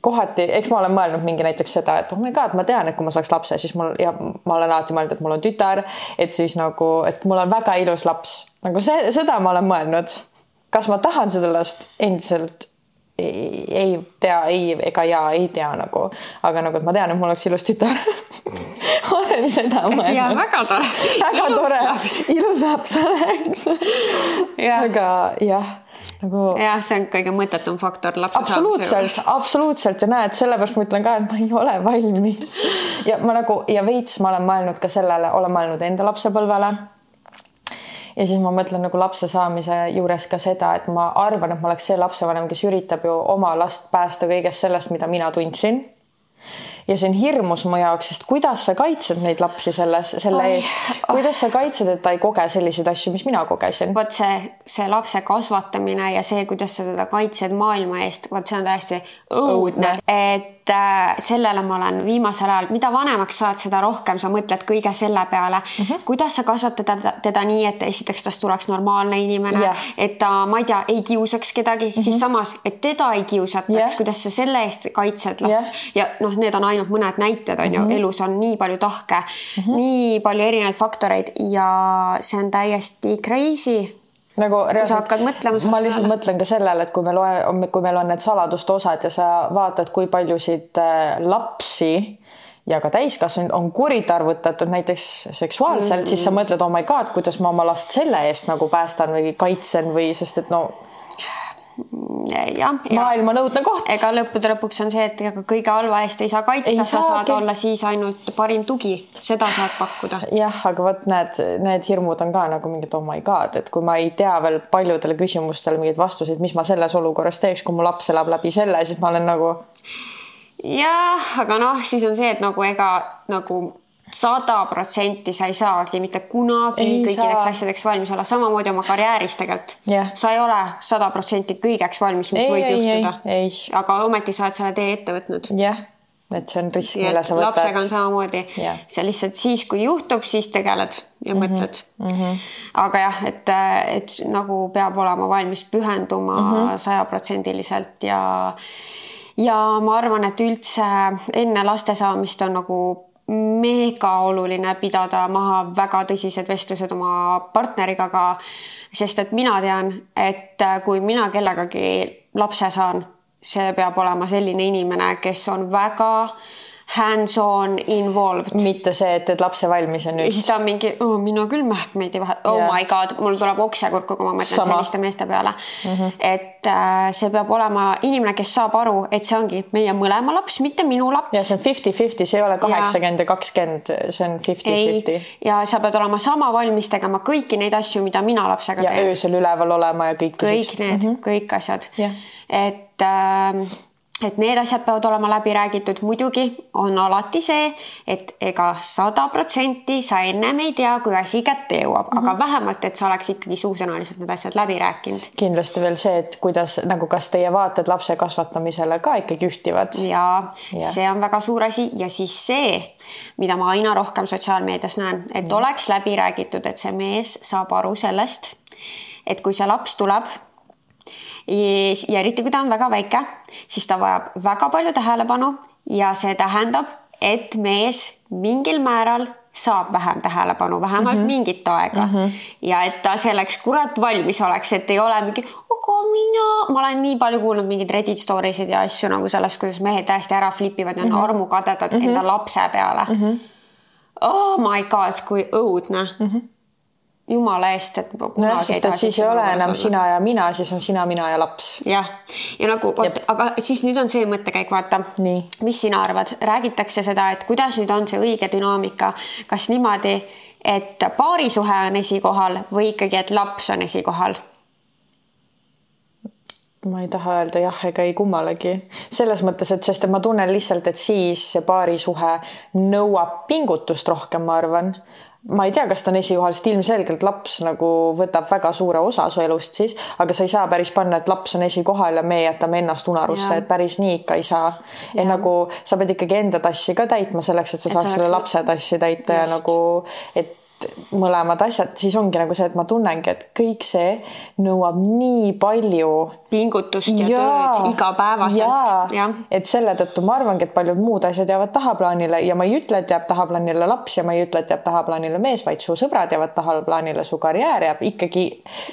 A: kohati, eks ma olen mõelnud mingi näiteks seda, et oh my god, ma tean, et kui ma saaks lapse, siis mul ja ma olen alati mõelnud, et mul on tütar, et siis nagu, et mul on väga ilus laps, nagu see, seda ma olen mõelnud. kas ma tahan seda last endiselt ei, ei tea, ei ega jaa, ei tea nagu, aga nagu, et ma tean, et mul oleks ilus tütar. Olen seda mõelnud.
C: ja väga tore.
A: väga ilus tore, ilus laps oleks. Aga jah nagu.
C: jah, see on kõige mõttetum faktor lapse
A: absoluutselt, absoluutselt. Ja näed, sellepärast ma ütlen ka, et ma ei ole valmis. Ja ma nagu ja veits ma olen mõelnud ka sellele, olen mõelnud enda lapsepõlvele ja siis ma mõtlen nagu lapse saamise juures ka seda, et ma arvan, et ma oleks see lapsevanem, kes üritab ju oma last päästa kõigest sellest, mida mina tundsin ja see on hirmus mu jaoks, sest kuidas sa kaitsed neid lapsi selles, selle Oi, eest, kuidas oh. sa kaitsed, et ta ei koge selliseid asju, mis mina kogesin?
C: vot see, see lapse kasvatamine ja see, kuidas sa teda kaitsed maailma eest, vot see on täiesti õudne, et äh, sellele ma olen viimasel ajal, mida vanemaks saad, seda rohkem sa mõtled kõige selle peale mm, -hmm. kuidas sa kasvatad teda, teda nii, et esiteks tast tuleks normaalne inimene yeah., et ta, ma ei tea, ei kiusaks kedagi mm, -hmm. siis samas, et teda ei kiusataks yeah., kuidas sa selle eest kaitsed last yeah. ja noh, need on ainult mõned näited on mm -hmm. ju, mhm. elus on nii palju tahke mm, -hmm. nii palju erinevaid faktoreid ja see on täiesti crazy
A: nagu
C: reaalselt. hakkad mõtlema.
A: ma lihtsalt peale. mõtlen ka sellele, et kui me loe, kui meil on need saladuste osad ja sa vaatad, kui paljusid äh, lapsi ja ka täiskasvanuid on kuritarvitatud näiteks seksuaalselt mm, -hmm. siis sa mõtled, oh my god, kuidas ma oma last selle eest nagu päästan või kaitsen või sest et no
C: jah.
A: maailma nõudne koht.
C: ega lõppude lõpuks on see, et ega kõige halva eest ei saa kaitsta, sa saad olla siis ainult parim tugi, seda saad pakkuda.
A: jah, aga vot need, need hirmud on ka nagu mingid oh my god, et kui ma ei tea veel paljudele küsimustele mingeid vastuseid, mis ma selles olukorras teeks, kui mu laps elab läbi selle, siis ma olen nagu.
C: jah, aga noh, siis on see, et nagu ega nagu sada protsenti sa ei saagi mitte kunagi ei kõikideks saa. asjadeks valmis olla, samamoodi oma karjääris tegelikult
A: yeah..
C: sa ei ole sada protsenti kõigeks valmis, mis ei, võib ei, juhtuda. aga ometi sa oled selle tee ette võtnud.
A: jah yeah., et see on risk, mille sa võtad.
C: lapsega on samamoodi yeah., sa lihtsalt siis, kui juhtub, siis tegeled ja mm -hmm. mõtled mm. -hmm. aga jah, et, et nagu peab olema valmis pühenduma mhm. sajaprotsendiliselt mm -hmm. ja ja ma arvan, et üldse enne laste saamist on nagu mega oluline pidada maha väga tõsised vestlused oma partneriga ka, sest et mina tean, et kui mina kellegagi lapse saan, see peab olema selline inimene, kes on väga äh, hands-on involved.
A: mitte see, et teed lapse valmis ja nüüd.
C: siis ta on mingi oh,, mina küll mähkmeid ei vahe-, oh yeah. my god, mul tuleb oksekurku, kui ma mõtlen Sama. selliste meeste peale mm. -hmm. et äh, see peab olema inimene, kes saab aru, et see ongi meie mõlema laps, mitte minu laps.
A: ja see on fifty-fifty, see ei ole kaheksakümmend ja kakskümmend, see on fifty-fifty.
C: ja sa pead olema sama valmis tegema kõiki neid asju, mida mina lapsega
A: ja teen. öösel üleval olema ja kõik.
C: kõik need mm, -hmm. kõik asjad yeah., et äh, et need asjad peavad olema läbi räägitud, muidugi on alati see, et ega sada protsenti sa ennem ei tea, kui asi kätte jõuab mm, -hmm. aga mhm. vähemalt, et sa oleks ikkagi suusõnaliselt need asjad läbi rääkinud.
A: kindlasti veel see, et kuidas nagu, kas teie vaated lapse kasvatamisele ka ikkagi ühtivad.
C: ja, see on väga suur asi ja siis see, mida ma aina rohkem sotsiaalmeedias näen, et mm. oleks läbi räägitud, et see mees saab aru sellest, et kui see laps tuleb ja eriti, kui ta on väga väike, siis ta vajab väga palju tähelepanu ja see tähendab, et mees mingil määral saab vähem tähelepanu, vähemalt mm -hmm. mingit aega mm. -hmm. ja et ta selleks kurat valmis oleks, et ei ole mingi, aga mina, ma olen nii palju kuulnud mingeid Reddit story sid ja asju nagu sellest, kuidas mehed täiesti ära flip ivad ja on mm -hmm. armukadedad mm -hmm. enda lapse peale mm. -hmm. Oh my god, kui õudne mm. -hmm jumala eest, et
A: nojah, sest et siis ei ole enam olla. sina ja mina, siis on sina, mina ja laps.
C: jah, ja nagu aga siis nüüd on see mõttekäik, vaata, mis sina arvad, räägitakse seda, et kuidas nüüd on see õige dünaamika, kas niimoodi, et paarisuhe on esikohal või ikkagi, et laps on esikohal?
A: Ma ei taha öelda jah ega ei kummalegi. selles mõttes, et sest ma tunnen lihtsalt, et siis see paarisuhe nõuab pingutust rohkem, ma arvan ma ei tea, kas ta on esikohal, sest ilmselgelt laps nagu võtab väga suure osa su elust siis, aga sa ei saa päris panna, et laps on esikohal ja me jätame ennast unarusse, et päris nii ikka ei saa. et nagu sa pead ikkagi enda tassi ka täitma selleks, et sa et saaks selle lapse tassi täita just. ja nagu, et mõlemad asjad, siis ongi nagu see, et ma tunnengi, et kõik see nõuab nii palju
C: pingutust ja, ja tööd igapäevaselt.
A: et selle tõttu ma arvangi, et paljud muud asjad jäävad tahaplaanile ja ma ei ütle, et jääb tahaplaanile laps ja ma ei ütle, et jääb tahaplaanile mees, vaid su sõbrad jäävad tahaplaanile, su karjäär jääb ikkagi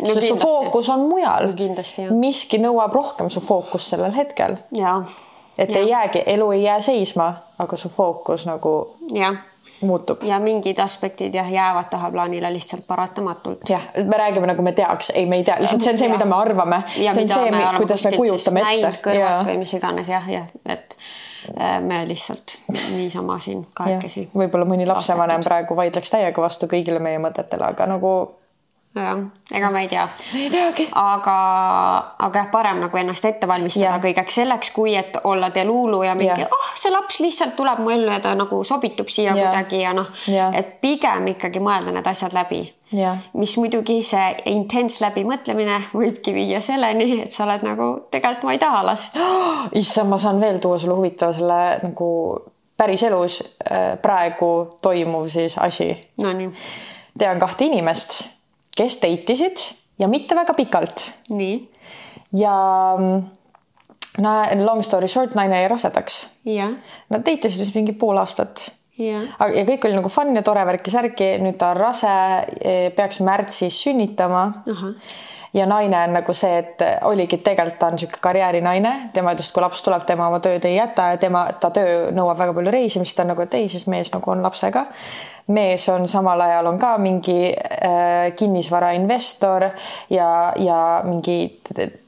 A: no,, su fookus on mujal
C: no,.
A: miski nõuab rohkem su fookust sellel hetkel. et ja. ei jäägi, elu ei jää seisma, aga su fookus nagu.
C: jah
A: muutub.
C: ja mingid aspektid jah, jäävad tahaplaanile lihtsalt paratamatult.
A: jah, me räägime nagu me teaks, ei, me ei tea, lihtsalt see on see, mida me arvame. see on see, kuidas me kujutame ette.
C: või mis iganes jah, jah, et äh, me lihtsalt niisama siin kahekesi.
A: võib-olla mõni lapsevanem praegu vaidleks täiega vastu kõigile meie mõtetele, aga nagu
C: jah, ega ma ei tea.
A: ei teagi.
C: aga, aga jah, parem nagu ennast ette valmistada ja. kõigeks selleks, kui et olla deluulu ja mingi, oh, see laps lihtsalt tuleb mu ellu ja ta nagu sobitub siia ja. kuidagi ja noh, et pigem ikkagi mõelda need asjad läbi. mis muidugi see intens läbimõtlemine võibki viia selleni, et sa oled nagu tegelikult ma ei taha last
A: oh,. issand, ma saan veel tuua sulle huvitava selle nagu päriselus äh, praegu toimuv siis asi.
C: Nonii.
A: tean kahte inimest kes date isid ja mitte väga pikalt.
C: nii.
A: ja no long story short, naine jäi rasedaks. Nad date isid vist mingi pool aastat.
C: ja
A: kõik oli nagu fun ja tore värki-särki, nüüd ta on rase, e, peaks märtsis sünnitama ja naine on nagu see, et oligi tegelikult ta on niisugune karjäärinaine, tema et kui laps tuleb, tema oma tööd ei jäta ja tema, ta töö nõuab väga palju reisimist, ta on nagu, et ei, siis mees nagu on lapsega. Mees on samal ajal on ka mingi äh, kinnisvarainvestor ja, ja mingi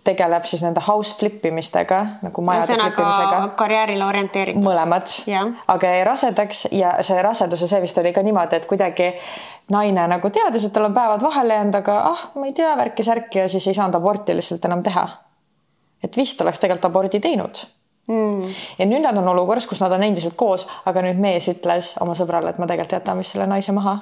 A: tegeleb siis nende house flip imistega nagu majade flip imisega.
C: karjäärile orienteeritud.
A: mõlemad, aga jäi rasedaks ja see raseduse, see vist oli ka niimoodi, et kuidagi naine nagu teadis, et tal on päevad vahele jäänud, aga ah, ma ei tea, värki-särki ja siis ei saanud aborti lihtsalt enam teha. et vist oleks tegelikult abordi teinud
C: mm..
A: ja nüüd nad on olukorras, kus nad on endiselt koos, aga nüüd mees ütles oma sõbrale, et ma tegelikult jätan vist selle naise maha.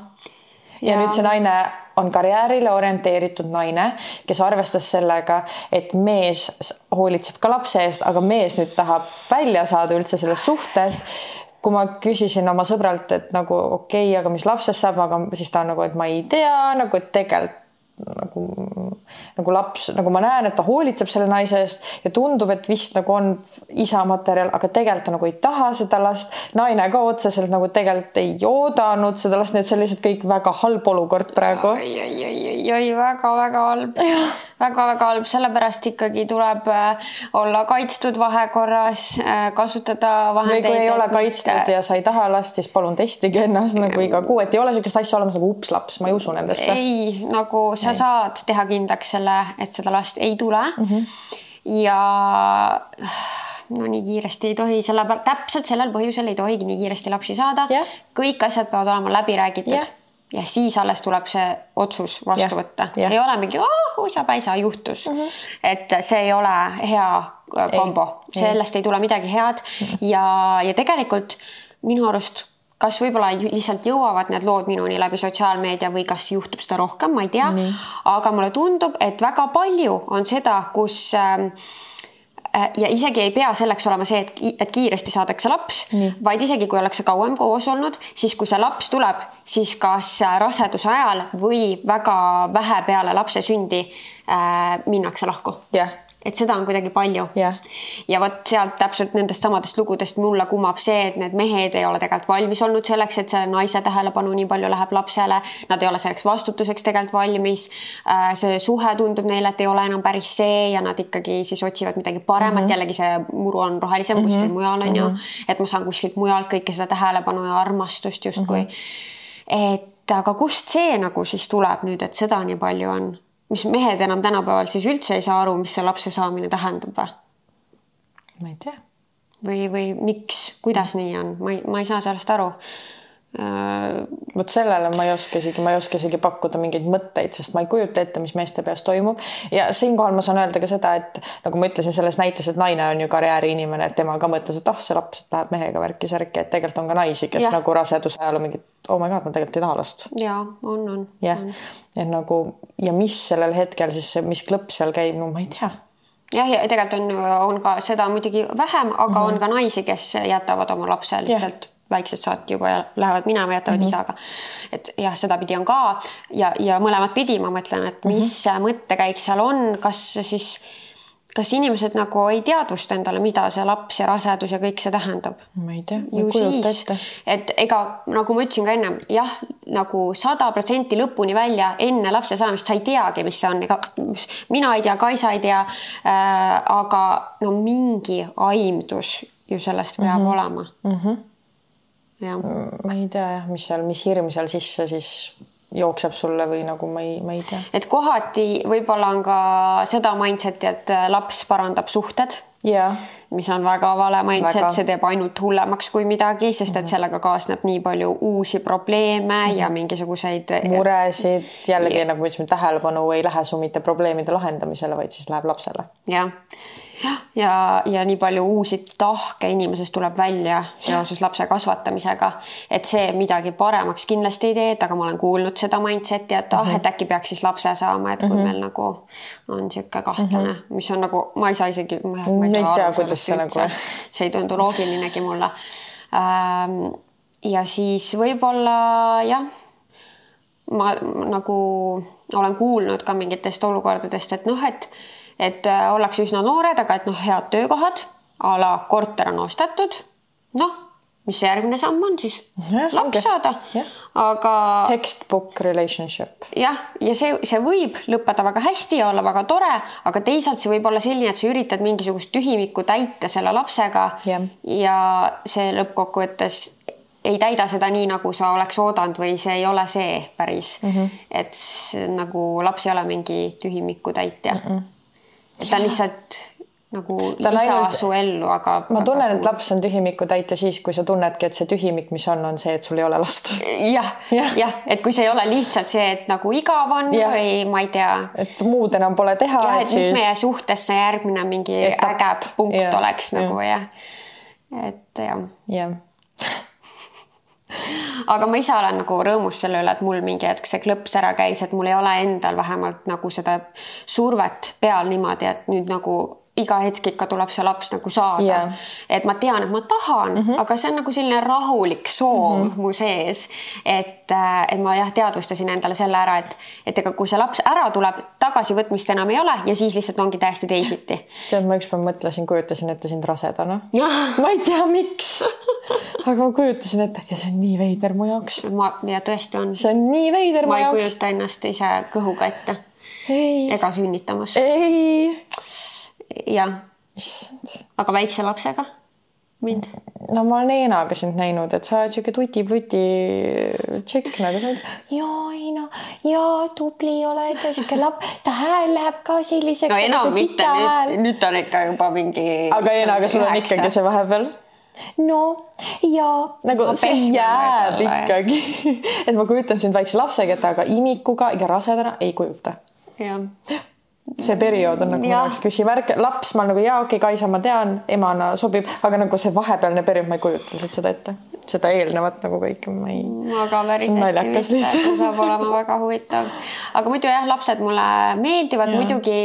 A: ja, ja nüüd see naine on karjäärile orienteeritud naine, kes arvestas sellega, et mees hoolitseb ka lapse eest, aga mees nüüd tahab välja saada üldse sellest suhtest. Kui ma küsisin oma sõbralt, et nagu okei okay,, aga mis lapsest saab, aga siis ta on nagu, et ma ei tea, nagu et tegelikult nagu, nagu laps, nagu ma näen, et ta hoolitseb selle naise eest ja tundub, et vist nagu on isa materjal, aga tegelikult ta nagu ei taha seda last. naine ka otseselt nagu tegelikult ei oodanud seda last, nii et see on lihtsalt kõik väga halb olukord praegu.
C: oi, oi, oi, oi, oi, väga-väga halb väga-väga halb, sellepärast ikkagi tuleb äh, olla kaitstud vahekorras, äh, kasutada vahendeid.
A: või kui ei ole kaitstud ja sa ei taha last, siis palun testige ennast nagu iga kuu, et ei ole niisugust asja olemas nagu ups laps, ma ei usu nendesse.
C: ei, nagu sa ei. saad teha kindlaks selle, et seda last ei tule mm. -hmm. ja no nii kiiresti ei tohi, selle täpselt sellel põhjusel ei tohigi nii kiiresti lapsi saada
A: yeah..
C: kõik asjad peavad olema läbi räägitud
A: yeah
C: ja siis alles tuleb see otsus vastu
A: Jah,
C: võtta. ei ole mingi oh, uisapäisa juhtus mm. -hmm. et see ei ole hea äh, kombo, sellest ei tule midagi head mm -hmm. ja, ja tegelikult minu arust kas võib-olla lihtsalt jõuavad need lood minuni läbi sotsiaalmeedia või kas juhtub seda rohkem, ma ei tea. aga mulle tundub, et väga palju on seda, kus äh, ja isegi ei pea selleks olema see, et, et kiiresti saadakse laps, vaid isegi kui ollakse kauem koos olnud, siis kui see laps tuleb, siis kas äh, raseduse ajal või väga vähe peale lapse sündi äh, minnakse lahku.
A: jah,
C: et seda on kuidagi palju
A: Jah.
C: ja vot sealt täpselt nendest samadest lugudest mulle kumab see, et need mehed ei ole tegelikult valmis olnud selleks, et selle naise tähelepanu nii palju läheb lapsele. Nad ei ole selleks vastutuseks tegelikult valmis. see suhe tundub neile, et ei ole enam päris see ja nad ikkagi siis otsivad midagi paremat mm, -hmm. jällegi see muru on rohelisem kuskil mm -hmm. mujal on ju, et ma saan kuskilt mujalt kõike seda tähelepanu ja armastust justkui mm. -hmm. et aga kust see nagu siis tuleb nüüd, et seda nii palju on? Mis mehed enam tänapäeval siis üldse ei saa aru, mis see lapse saamine tähendab või?
A: ma ei tea.
C: või, või miks, kuidas nii on, ma ei, ma ei saa sellest aru.
A: Vot sellele ma ei oska isegi, ma ei oska isegi pakkuda mingeid mõtteid, sest ma ei kujuta ette, mis meeste peas toimub. ja siinkohal ma saan öelda ka seda, et nagu ma ütlesin selles näites, et naine on ju karjääriinimene, et tema ka mõtles, et ah, see laps läheb mehega värki-särki, et tegelikult on ka naisi, kes ja. nagu raseduse ajal on mingid, oh my god, ma tegelikult ei taha last
C: ja on, on.
A: jah, et nagu ja mis sellel hetkel siis, mis klõps seal käib, no ma ei tea.
C: jah, ja tegelikult on, on ka seda muidugi vähem, aga mm -hmm. on ka naisi, kes jätavad oma lapse lihtsalt väiksest saati juba ja lähevad minema, jätavad mm -hmm. isaga. et jah, sedapidi on ka ja, ja mõlemat pidi ma mõtlen, et mis mm -hmm. mõttekäik seal on, kas siis, kas inimesed nagu ei teadvusta endale, mida see laps ja rasedus ja kõik see tähendab
A: ma ei tea, ma ei kujuta ette.,
C: et ega nagu ma ütlesin ka ennem jah, nagu sada protsenti lõpuni välja enne lapse saamist sa ei teagi, mis see on, ega mina ei tea, Kaisa ei tea äh,. aga no mingi aimdus ju sellest peab mm -hmm. olema mm. -hmm.
A: Ma ei tea jah, mis seal, mis hirm seal sisse siis jookseb sulle või nagu ma ei, ma ei tea.
C: et kohati võib-olla on ka seda mindset'i, et äh, laps parandab suhted.
A: Ja
C: mis on väga vale mindset see teeb ainult hullemaks kui midagi, sest et sellega kaasneb nii palju uusi probleeme ja mingisuguseid
A: muresid. Jällegi nagu me ütlesime, tähelepanu ei lähe su mitte probleemide lahendamisele, vaid siis läheb lapsele.
C: jah, ja, ja nii palju uusi tahke inimesest tuleb välja seoses lapse kasvatamisega, et see midagi paremaks kindlasti ei tee, et aga ma olen kuulnud seda mindset'i, et ah, et äkki peaks siis lapse saama, et kui meil nagu on niisugune kahtlane, mis on nagu, ma ei saa isegi. ma
A: ei tea, kuidas see nagu-
C: see ei tundu loogilinegi mulle. ja siis võib-olla jah ma nagu olen kuulnud ka mingitest olukordadest, et noh, et, et äh, ollakse üsna noored, aga et noh, head töökohad a la korter on ostetud. noh, mis see järgmine samm on siis? Laps saada aga
A: Textbook relationship.
C: jah, ja see, see võib lõppeda väga hästi ja olla väga tore, aga teisalt see võib olla selline, et sa üritad mingisugust tühimikku täita selle lapsega
A: Jah.
C: ja see lõppkokkuvõttes ei täida seda nii, nagu sa oleks oodanud või see ei ole see päris mm. -hmm. et nagu laps ei ole mingi tühimiku täitja mm. -mm. Ta on lihtsalt nagu
A: Ta
C: lisa
A: ainult-
C: su ellu, aga.
A: ma tunnen, et laps on tühimiku täitja siis, kui sa tunnedki, et see tühimik, mis on, on see, et sul ei ole last.
C: jah,
A: Jah.
C: jah, et kui see ei ole lihtsalt see, et nagu igav on
A: Jah.
C: või ma ei tea
A: et muud enam pole teha,
C: jah,
A: et
C: et mis
A: siis
C: meie suhtes see järgmine mingi
A: Etapp.
C: äge punkt
A: Jah,
C: oleks nagu jah. et jah,
A: jah,
C: aga ma ise olen nagu rõõmus selle üle, et mul mingi hetk see klõps ära käis, et mul ei ole endal vähemalt nagu seda survet peal niimoodi, et nüüd nagu iga hetk ikka tuleb see laps nagu saada
A: Jah.
C: et ma tean, et ma tahan mm, -hmm. aga see on nagu selline rahulik soov mm -hmm. mu sees. et, et ma jah, teadvustasin endale selle ära, et, et ega kui see laps ära tuleb, tagasivõtmist enam ei ole ja siis lihtsalt ongi täiesti teisiti.
A: tead, ma ükspäev mõtlesin, kujutasin ette sind rasedana. ma ei tea, miks, aga ma kujutasin ette ja see on nii veider mu jaoks,
C: ma ja tõesti on,
A: see on nii veider mu
C: ma ei
A: jaoks.
C: kujuta ennast ise kõhuga ette
A: ei,
C: ega sünnitamas
A: ei,
C: jah,
A: issand
C: aga väikse lapsega mind.
A: no ma olen Eenaga sind näinud, et sa oled siuke tuti-pluti tšekk nagu sa oled. ja ei no ja tubli oled ja siuke laps, ta hääl läheb ka selliseks.
C: no enam mitte, nüüd, nüüd ta on ikka juba mingi.
A: aga Eenaga sul on ikkagi see vahepeal no ja nagu
C: No
A: see jääb
C: võib-olla,
A: ikkagi, et ma kujutan sind väikse lapsega, aga imikuga ja rasedana ei kujuta
C: jah.
A: See periood on nagu minu jaoks küsimärk, laps ma nagu jaa, okei okay,, Kaisa ma tean, emana sobib, aga nagu see vahepealne periood, ma ei kujuta lihtsalt seda ette, seda eelnevat nagu kõike ma ei.
C: ma ka päris hästi see saab olema väga huvitav. aga muidu jah, lapsed mulle meeldivad
A: Jaa.
C: muidugi.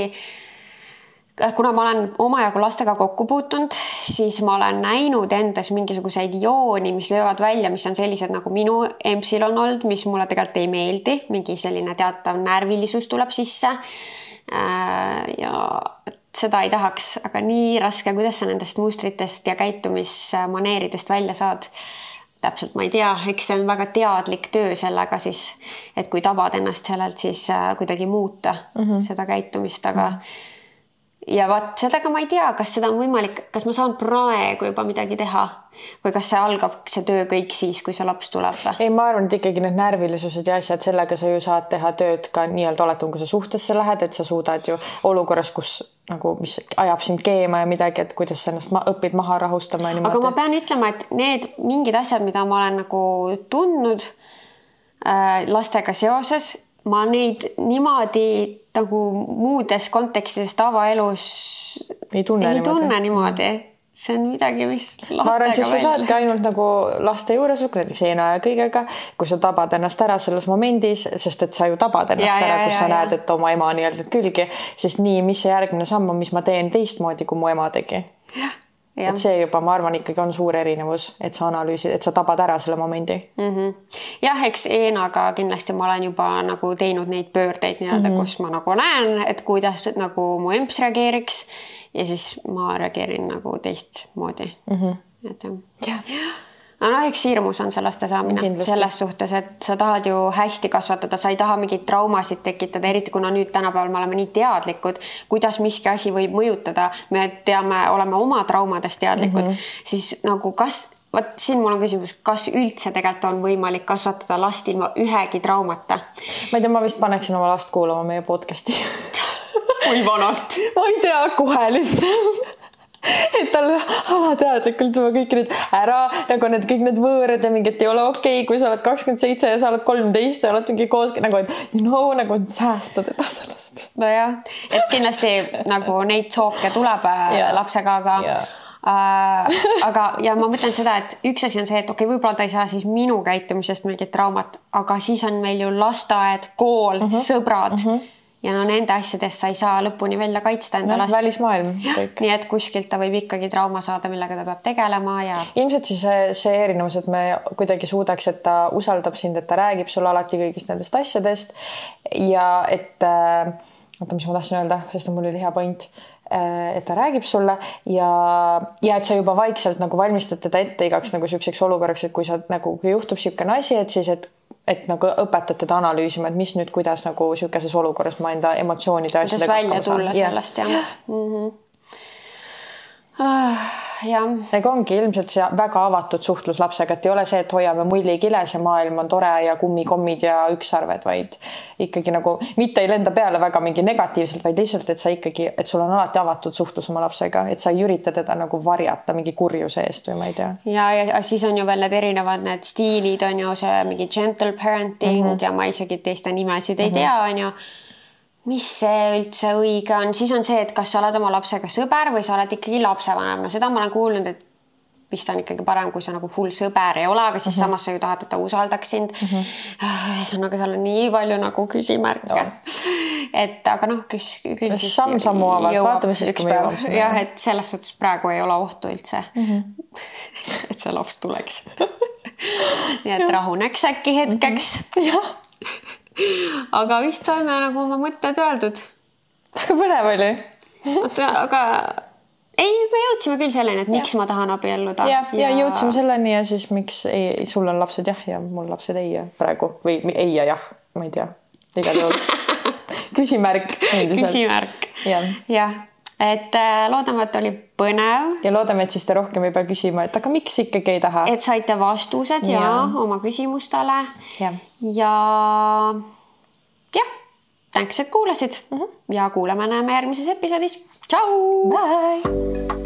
C: kuna ma olen omajagu lastega kokku puutunud, siis ma olen näinud endas mingisuguseid jooni, mis löövad välja, mis on sellised nagu minu empsil on olnud, mis mulle tegelikult ei meeldi, mingi selline teatav närvilisus tuleb sisse. Ja et seda ei tahaks, aga nii raske, kuidas sa nendest mustritest ja käitumismaneeridest välja saad täpselt ma ei tea, eks see on väga teadlik töö sellega siis, et kui tabad ennast sellelt, siis äh, kuidagi muuta mm -hmm. seda käitumist, aga mm -hmm. Ja vot sellega ma ei tea, kas seda on võimalik, kas ma saan praegu juba midagi teha või kas see algab, see töö kõik siis, kui see laps tuleb või?
A: ei, ma arvan, et ikkagi need närvilisused ja asjad, sellega sa ju saad teha tööd ka nii-öelda oletame, kui sa suhtesse lähed, et sa suudad ju olukorras, kus nagu, mis ajab sind keema ja midagi, et kuidas sa ennast ma õpid maha rahustama ja
C: aga ma
A: niimoodi.
C: pean ütlema, et need mingid asjad, mida ma olen nagu tundnud äh, lastega seoses, ma neid niimoodi nagu muudes kontekstides tavaelus
A: ei tunne
C: ei
A: niimoodi.
C: tunne niimoodi. see on midagi, mis
A: ma arvan, siis sa
C: välja-
A: saadki ainult nagu laste juures, näiteks Eena ja kõigega, kui sa tabad ennast ära selles momendis, sest et sa ju tabad ennast
C: Ja,
A: ära kus
C: ja,
A: sa
C: ja.
A: näed, et oma ema nii-öelda külgi, siis nii, mis see järgmine samm on, mis ma teen teistmoodi, kui mu ema tegi.
C: jah
A: et see juba, ma arvan, ikkagi on suur erinevus, et sa analüüsid, et sa tabad ära selle momendi.
C: mm. -hmm. jah, eks Eenaga kindlasti ma olen juba nagu teinud neid pöördeid nii-öelda mm, -hmm. kus ma nagu näen, et kuidas nagu mu emps reageeriks ja siis ma reageerin nagu teistmoodi mm. -hmm. et jah
A: jah,
C: aga noh, eks hirmus on see laste saamine
A: Kindlasti.
C: selles suhtes, et sa tahad ju hästi kasvatada, sa ei taha mingeid traumasid tekitada, eriti kuna nüüd tänapäeval me oleme nii teadlikud, kuidas miski asi võib mõjutada, me teame, oleme oma traumadest teadlikud mm, -hmm. siis nagu kas, vot siin mul on küsimus, kas üldse tegelikult on võimalik kasvatada last ilma ühegi traumata?
A: ma ei tea, ma vist paneksin oma last kuulama meie podcast'i.
C: kui vanalt?
A: ma ei tea, kohe lihtsalt. et tal alateadlikult juba kõik need ära nagu need kõik need võõrad ja mingid ei ole okei okay,, kui sa oled kakskümmend seitse ja sa oled kolmteist ja oled mingi koos nagu, et no nagu säästa teda sellest.
C: nojah, et kindlasti nagu neid sooke tuleb äh,
A: Jaa.
C: lapsega, aga
A: Jaa.
C: äh, aga, ja ma mõtlen seda, et üks asi on see, et okei okay,, võib-olla ta ei saa siis minu käitumisest mingit traumat, aga siis on meil ju lasteaed, kool uh,
A: Mhm.
C: -huh. sõbrad uh. -huh. Ja no nende asjadest sa ei saa lõpuni välja kaitsta enda
A: noh,
C: last.
A: välismaailm kõik.
C: nii et kuskilt ta võib ikkagi trauma saada, millega ta peab tegelema ja
A: ilmselt siis see, see erinevus, et me kuidagi suudaks, et ta usaldab sind, et ta räägib sulle alati kõigist nendest asjadest ja et äh, oota, mis ma tahtsin öelda, sest mul oli hea point äh, et ta räägib sulle ja, ja et sa juba vaikselt nagu valmistad teda ette igaks nagu siukseks olukorraks, et kui sa nagu, kui juhtub niisugune asi, et siis, et et nagu õpetad teda analüüsima, et mis nüüd, kuidas nagu niisuguses olukorras ma enda emotsioonide ja asjadega
C: välja
A: hakkama saan.
C: tulla
A: Jah.
C: sellest jah mm -hmm. ah,. jah
A: ega ongi ilmselt see väga avatud suhtlus lapsega, et ei ole see, et hoiame mulli kiles ja maailm on tore ja kummikommid ja ükssarved, vaid ikkagi nagu mitte ei lenda peale väga mingi negatiivselt, vaid lihtsalt, et sa ikkagi, et sul on alati avatud suhtlus oma lapsega, et sa ei ürita teda nagu varjata mingi kurjuse eest või ma ei tea.
C: ja, ja siis on ju veel need erinevad need stiilid on ju see mingi gentle parenting mm -hmm. ja ma isegi teiste nimesid ei mm -hmm. tea, on ju. Mis see üldse õige on, siis on see, et kas sa oled oma lapsega sõber või sa oled ikkagi lapsevanem, no seda ma olen kuulnud, et vist on ikkagi parem, kui sa nagu full sõber ei ole, aga siis mm -hmm. samas sa ju tahad, et ta usaldaks sind mm. -hmm. ühesõnaga, seal on nii palju nagu küsimärke no.. et aga noh, küll, küll siis
A: Samm-sammu haaval,
C: jõuab
A: vaatame siis, kui me jõuame sinna.
C: jah, et selles suhtes praegu ei ole ohtu üldse mm. -hmm. et see laps tuleks nii et rahuneks äkki hetkeks mm.
A: jah.
C: Aga vist saime nagu oma mõtted öeldud.
A: väga põnev oli.
C: oota, aga ei, me jõudsime küll selleni, et miks ja. ma tahan abielluda.
A: ja, ja, ja jõudsime selleni ja siis miks ei, sul on lapsed jah ja mul lapsed ei ja praegu või ei ja jah, ma ei tea, igal juhul küsimärk
C: küsimärk.
A: jah,
C: jah, et äh, loodame, et oli põnev,
A: ja loodame, et siis te rohkem ei pea küsima, et aga miks ikkagi ei taha.
C: et saite vastused ja, ja oma küsimustele
A: jah,
C: ja jah, tänks, et kuulasid mm. -hmm. ja kuuleme-näeme järgmises episoodis. tšau.
A: bye.